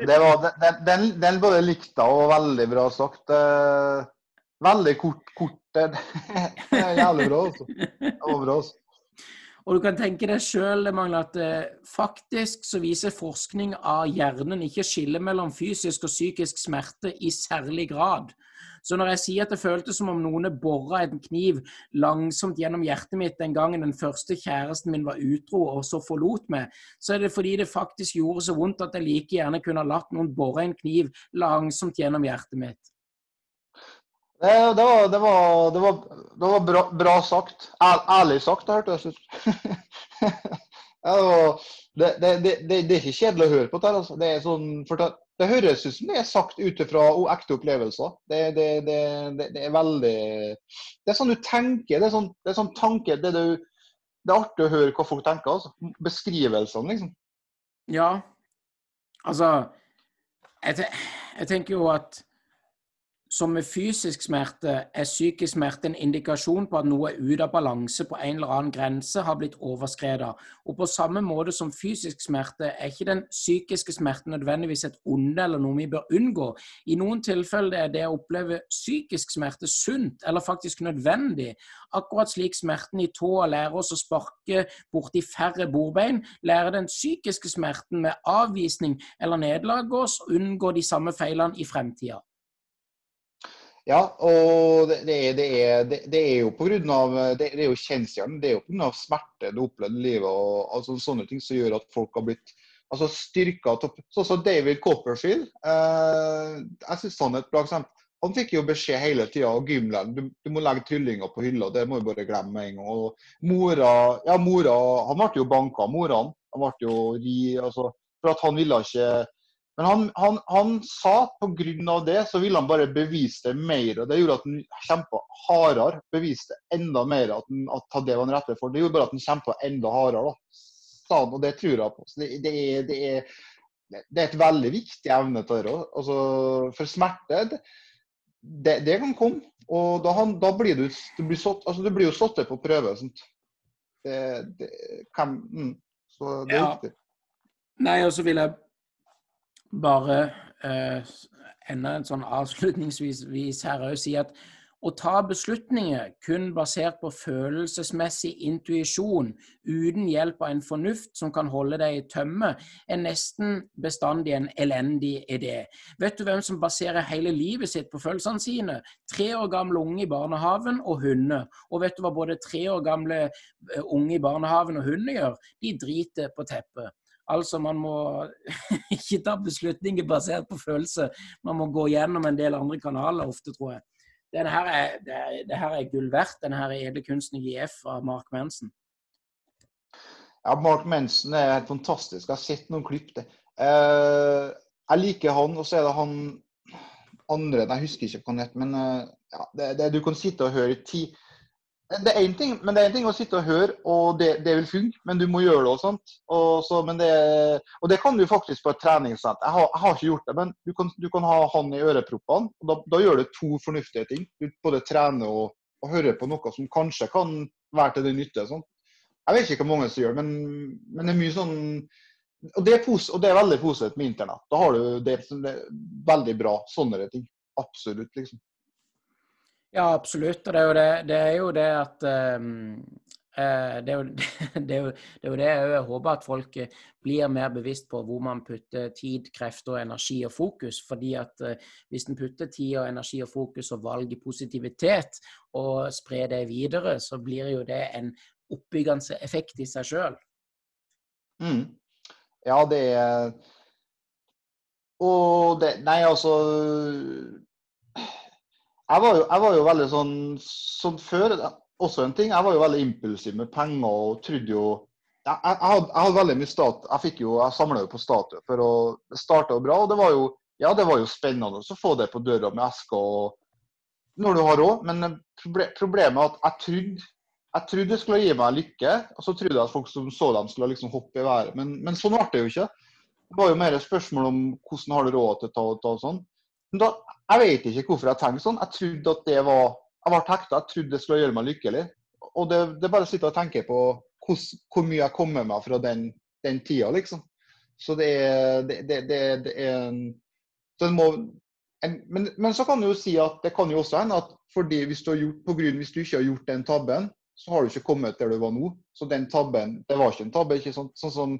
Det var, den, den, den både likte og veldig bra sagt. Eh, veldig kort. kort Jævlig bra, altså. Det var bra, altså. Og du kan tenke deg sjøl at eh, faktisk så viser forskning av hjernen ikke skille mellom fysisk og psykisk smerte i særlig grad. Så når jeg sier at det føltes som om noen bora en kniv langsomt gjennom hjertet mitt den gangen den første kjæresten min var utro og så forlot meg, så er det fordi det faktisk gjorde så vondt at jeg like gjerne kunne ha latt noen bore en kniv langsomt gjennom hjertet mitt. Det, det, var, det, var, det, var, det var, bra, bra sagt. ærlig sagt, det hørtes ut. det, det, er ikke kjedelig å høre på. Det, altså. det, sånn, det, høres ut som det er sagt ut fra ekte opplevelser. Det, er veldig Det er sånn du tenker. Det er sånn, det er sånn tanke det, er artig å høre hva folk tenker. Altså. Beskrivelsene, liksom. Ja. Altså jeg, jeg tenker jo at som med fysisk smerte er psykisk smerte en indikasjon på at noe er ute av balanse på en eller annen grense har blitt overskredet. Og på samme måte som fysisk smerte er ikke den psykiske smerten nødvendigvis et onde eller noe vi bør unngå. I noen tilfeller er det å oppleve psykisk smerte sunt eller faktisk nødvendig. Akkurat slik smerten i tåa lærer oss å sparke borti færre bordbein, lærer den psykiske smerten med avvisning eller nederlag oss å unngå de samme feilene i fremtida. Ja, og det, det, er, det, er, det er, jo grunn av, det, er jo kjensgjerning. Det er jo pga. smerte du opplevde i livet og altså, sånne ting som gjør at folk har blitt altså, styrka. Sånn som David Copperfield. Eh, jeg synes han er et bra eksempel. Han fikk jo beskjed hele tida av gymlæreren du, du må legge tryllinga på hylla. Det må du bare glemme med en gang. Og mora, ja, mora Han ble jo banka, mora. Han ble jo ri, altså, for at han ville ikke men han, han, han sa pga. det så ville han bare bevise det mer. og Det gjorde at han kjempa hardere. Beviste enda mer at, han, at det var han rette for. Det gjorde bare at han kjempa enda hardere. da. Sa han, og det tror jeg på. Så det, det, er, det, er, det er et veldig viktig evne til det. Altså, for smerte, det, det, kan komme. Og da, han, da blir du, du, blir satt, altså, du blir jo satt på prøve. Sånt. Det, kan, mm, så det er ja. viktig. Nei, og så vil jeg bare eh, enda en sånn avslutningsvis her òg si at å ta beslutninger kun basert på følelsesmessig intuisjon, uten hjelp av en fornuft som kan holde deg i tømme, er nesten bestandig en elendig idé. Vet du hvem som baserer hele livet sitt på følelsene sine? Tre år gamle unge i barnehaven og hunder. Og vet du hva både tre år gamle eh, unge i barnehaven og hunder gjør? De driter på teppet. Altså, man må ikke ta beslutninger basert på følelse. Man må gå gjennom en del andre kanaler ofte, tror jeg. Denne her er, det, her er gull verdt, denne her edle kunsten JF av Mark Manson. Ja, Mark Manson er helt fantastisk. Jeg har sett noen klipp. det. Uh, jeg liker han, og så er det han andre Jeg husker ikke hva han heter, men uh, ja, det, det, du kan sitte og høre i ti det er en ting, men det er en ting å sitte og høre, og det, det vil funke, men du må gjøre det. Og sånt. Og, så, det, og det kan du faktisk på et treningssett. Jeg, jeg, har ikke gjort det, men du kan, du kan ha han i øreproppene. og da, da, gjør du to fornuftige ting. Du både trener og, og hører på noe som kanskje kan være til din nytte. Sånn. Jeg vet ikke hvor mange som gjør men, men det er mye sånn og det, er og det er veldig positivt med internett. Da har du det, det veldig bra sånne ting. Absolutt, liksom. Ja, absolutt. Og det er jo det, det, er jo det at um, det, er jo, det, er jo, det, er jo, det jeg håper at folk eh, blir mer bevisst på hvor man putter tid, krefter, energi og fokus. fordi at hvis en putter tid, og energi og fokus og valg i positivitet og sprer det videre, så blir jo det en oppbyggende effekt i seg sjøl. Mm. Ja, det er Og det Nei, altså jeg var, jo, jeg var jo, veldig sånn, sånn før Også en ting, jeg var jo veldig impulsiv med penger og trodde jo jeg, jeg, hadde, jeg, hadde, veldig mye stat. Jeg fikk jo, jeg samla jo på statue for å starte bra. og det var jo, ja, det var jo spennende å få det på døra med eske og når du har råd. Men problemet er at jeg trodde jeg trodde det skulle gi meg lykke, og så trodde jeg at folk som så dem, skulle liksom hoppe i været. Men, men sånn ble det jo ikke. Det var jo mer et spørsmål om hvordan har du råd til å ta og ta og sånn. Da, jeg vet ikke hvorfor jeg tenkte sånn. Jeg trodde at det var Jeg ble hekta, jeg trodde det skulle gjøre meg lykkelig. Og det, det er bare å sitte og tenke på hvor, hvor mye jeg kommer meg fra den, den tida, liksom. Så det er, det, det, det er en, må, en, men, men, så kan du jo si at det kan jo også hende at fordi hvis du, har gjort, på grunn, hvis du ikke har gjort den tabben, så har du ikke kommet der du var nå. Så den tabben, det var ikke en tabbe. ikke sånn, sånn som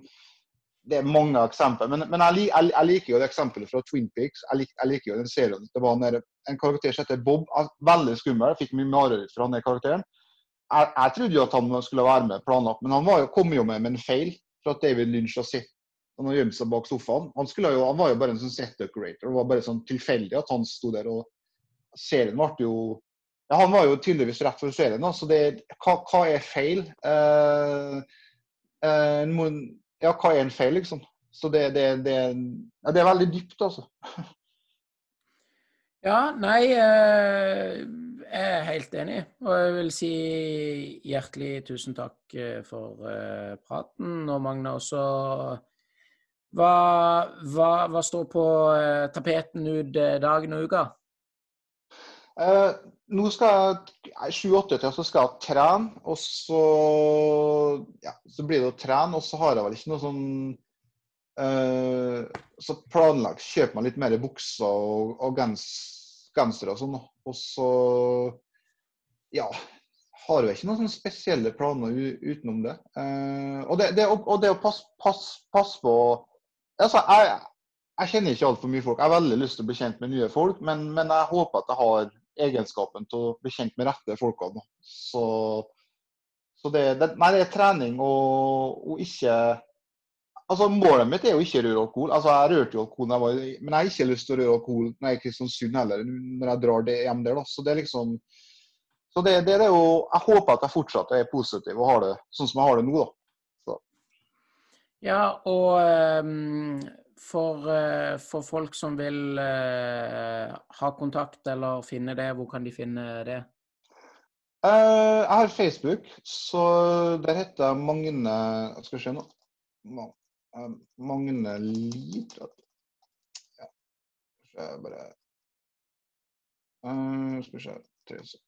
Det er mange eksempler. Men, men jeg, jeg, jeg, liker jo det eksempelet fra Twin Peaks. Jeg, lik, jeg liker jo den serien. Det var en, en karakter som heter Bob. Veldig skummel. Fikk mye mareritt fra den karakteren. Jeg, jeg, trodde jo at han skulle være med planlagt, men han var jo, kom jo med med en feil. For at David Lynch har sett han har gjemt seg bak sofaen. Han, jo, han, var jo bare en sånn set decorator. Det var bare sånn tilfeldig at han sto der. og Serien ble jo ja, Han var jo tydeligvis rett for serien, Da. så det, hva, hva er feil? Uh, uh, ja, hva er en feil, liksom? Så det, det, det, ja, det er veldig dypt, altså. Ja, nei uh, Jeg er helt enig. Og jeg vil si hjertelig tusen takk for praten. Og Magne også hva, hva, hva, står på tapeten ut dagen og uka? Eh, nå skal jeg sju-åtte til så skal jeg trene, og så, ja, så blir det å trene. Og så har jeg vel ikke noe sånn eh, Så planlagt kjøper meg litt mer bukser og, og gens, gensere og sånn. Og så ja, har jeg ikke noen spesielle planer utenom det. Uh, og, det, det og, det, å passe pass, pass på altså, jeg, jeg kjenner ikke altfor mye folk. Jeg har veldig lyst til å bli kjent med nye folk, men, men jeg håper at jeg har egenskapen til å bli kjent med rette folkene. Så, så det, det, nei, det er trening og, og, ikke Altså Målet mitt er jo ikke å røre alkohol. Altså Jeg rørte jo alkohol, jeg var, men jeg har ikke lyst til å røre alkohol når jeg er i Kristiansund heller, når jeg drar det hjem der. da, Så det er liksom så det, det, er jo, Jeg håper at jeg fortsatt er positiv og har det sånn som jeg har det nå. da. Ja, og um, for, eh, for, folk som vil uh, ha kontakt eller finne det, hvor kan de finne det? Uh, jeg har Facebook, så der heter jeg Magne Skal se nå. Magne Ja. Skal jeg bare uh, Skal vi se.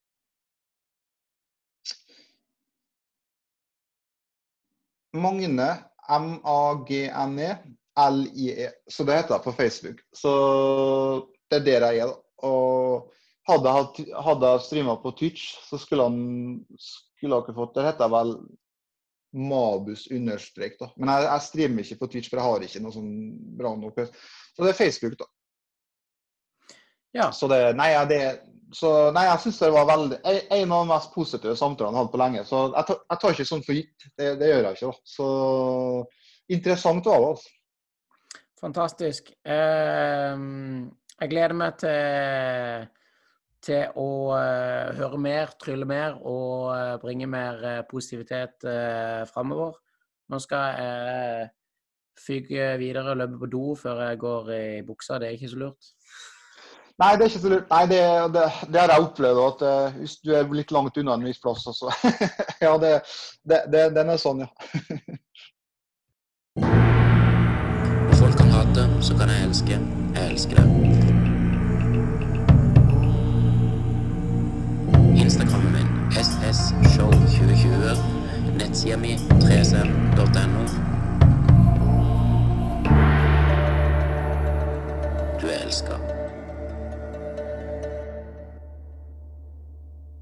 Magne, M-A-G-N-E, L-I-E. Så det heter på Facebook. Så det er der jeg er, da. Og hadde jeg, hadde streama på Twitch, så skulle han skulle ikke fått Det heter vel Mabus understrek, da. Men jeg, jeg streamer ikke på Twitch, for jeg har ikke noe sånn bra nok. Så det er Facebook, da. Ja. Så det Nei, det, så, nei jeg syns det var veldig en av de mest positive samtalene jeg har hatt på lenge. Så jeg tar, jeg tar ikke sånn for gitt. Det, det, gjør jeg ikke, da. Så interessant var det, altså. Fantastisk. Ehm, jeg gleder meg til, til å eh, høre mer, trylle mer og eh, bringe mer eh, positivitet framover. Nå skal jeg fyke videre og løpe på do før jeg går i buksa. Det er ikke så lurt. Nei, det er ikke så lurt. Nei, det, det, det har jeg opplevd. at Hvis du er litt langt unna en viss plass, så Ja, det, den er sånn, ja. så kan jeg elske. Jeg elsker deg. Instagrammen min ssshow2020. Nettsida mi 3cm.no. Du er elska.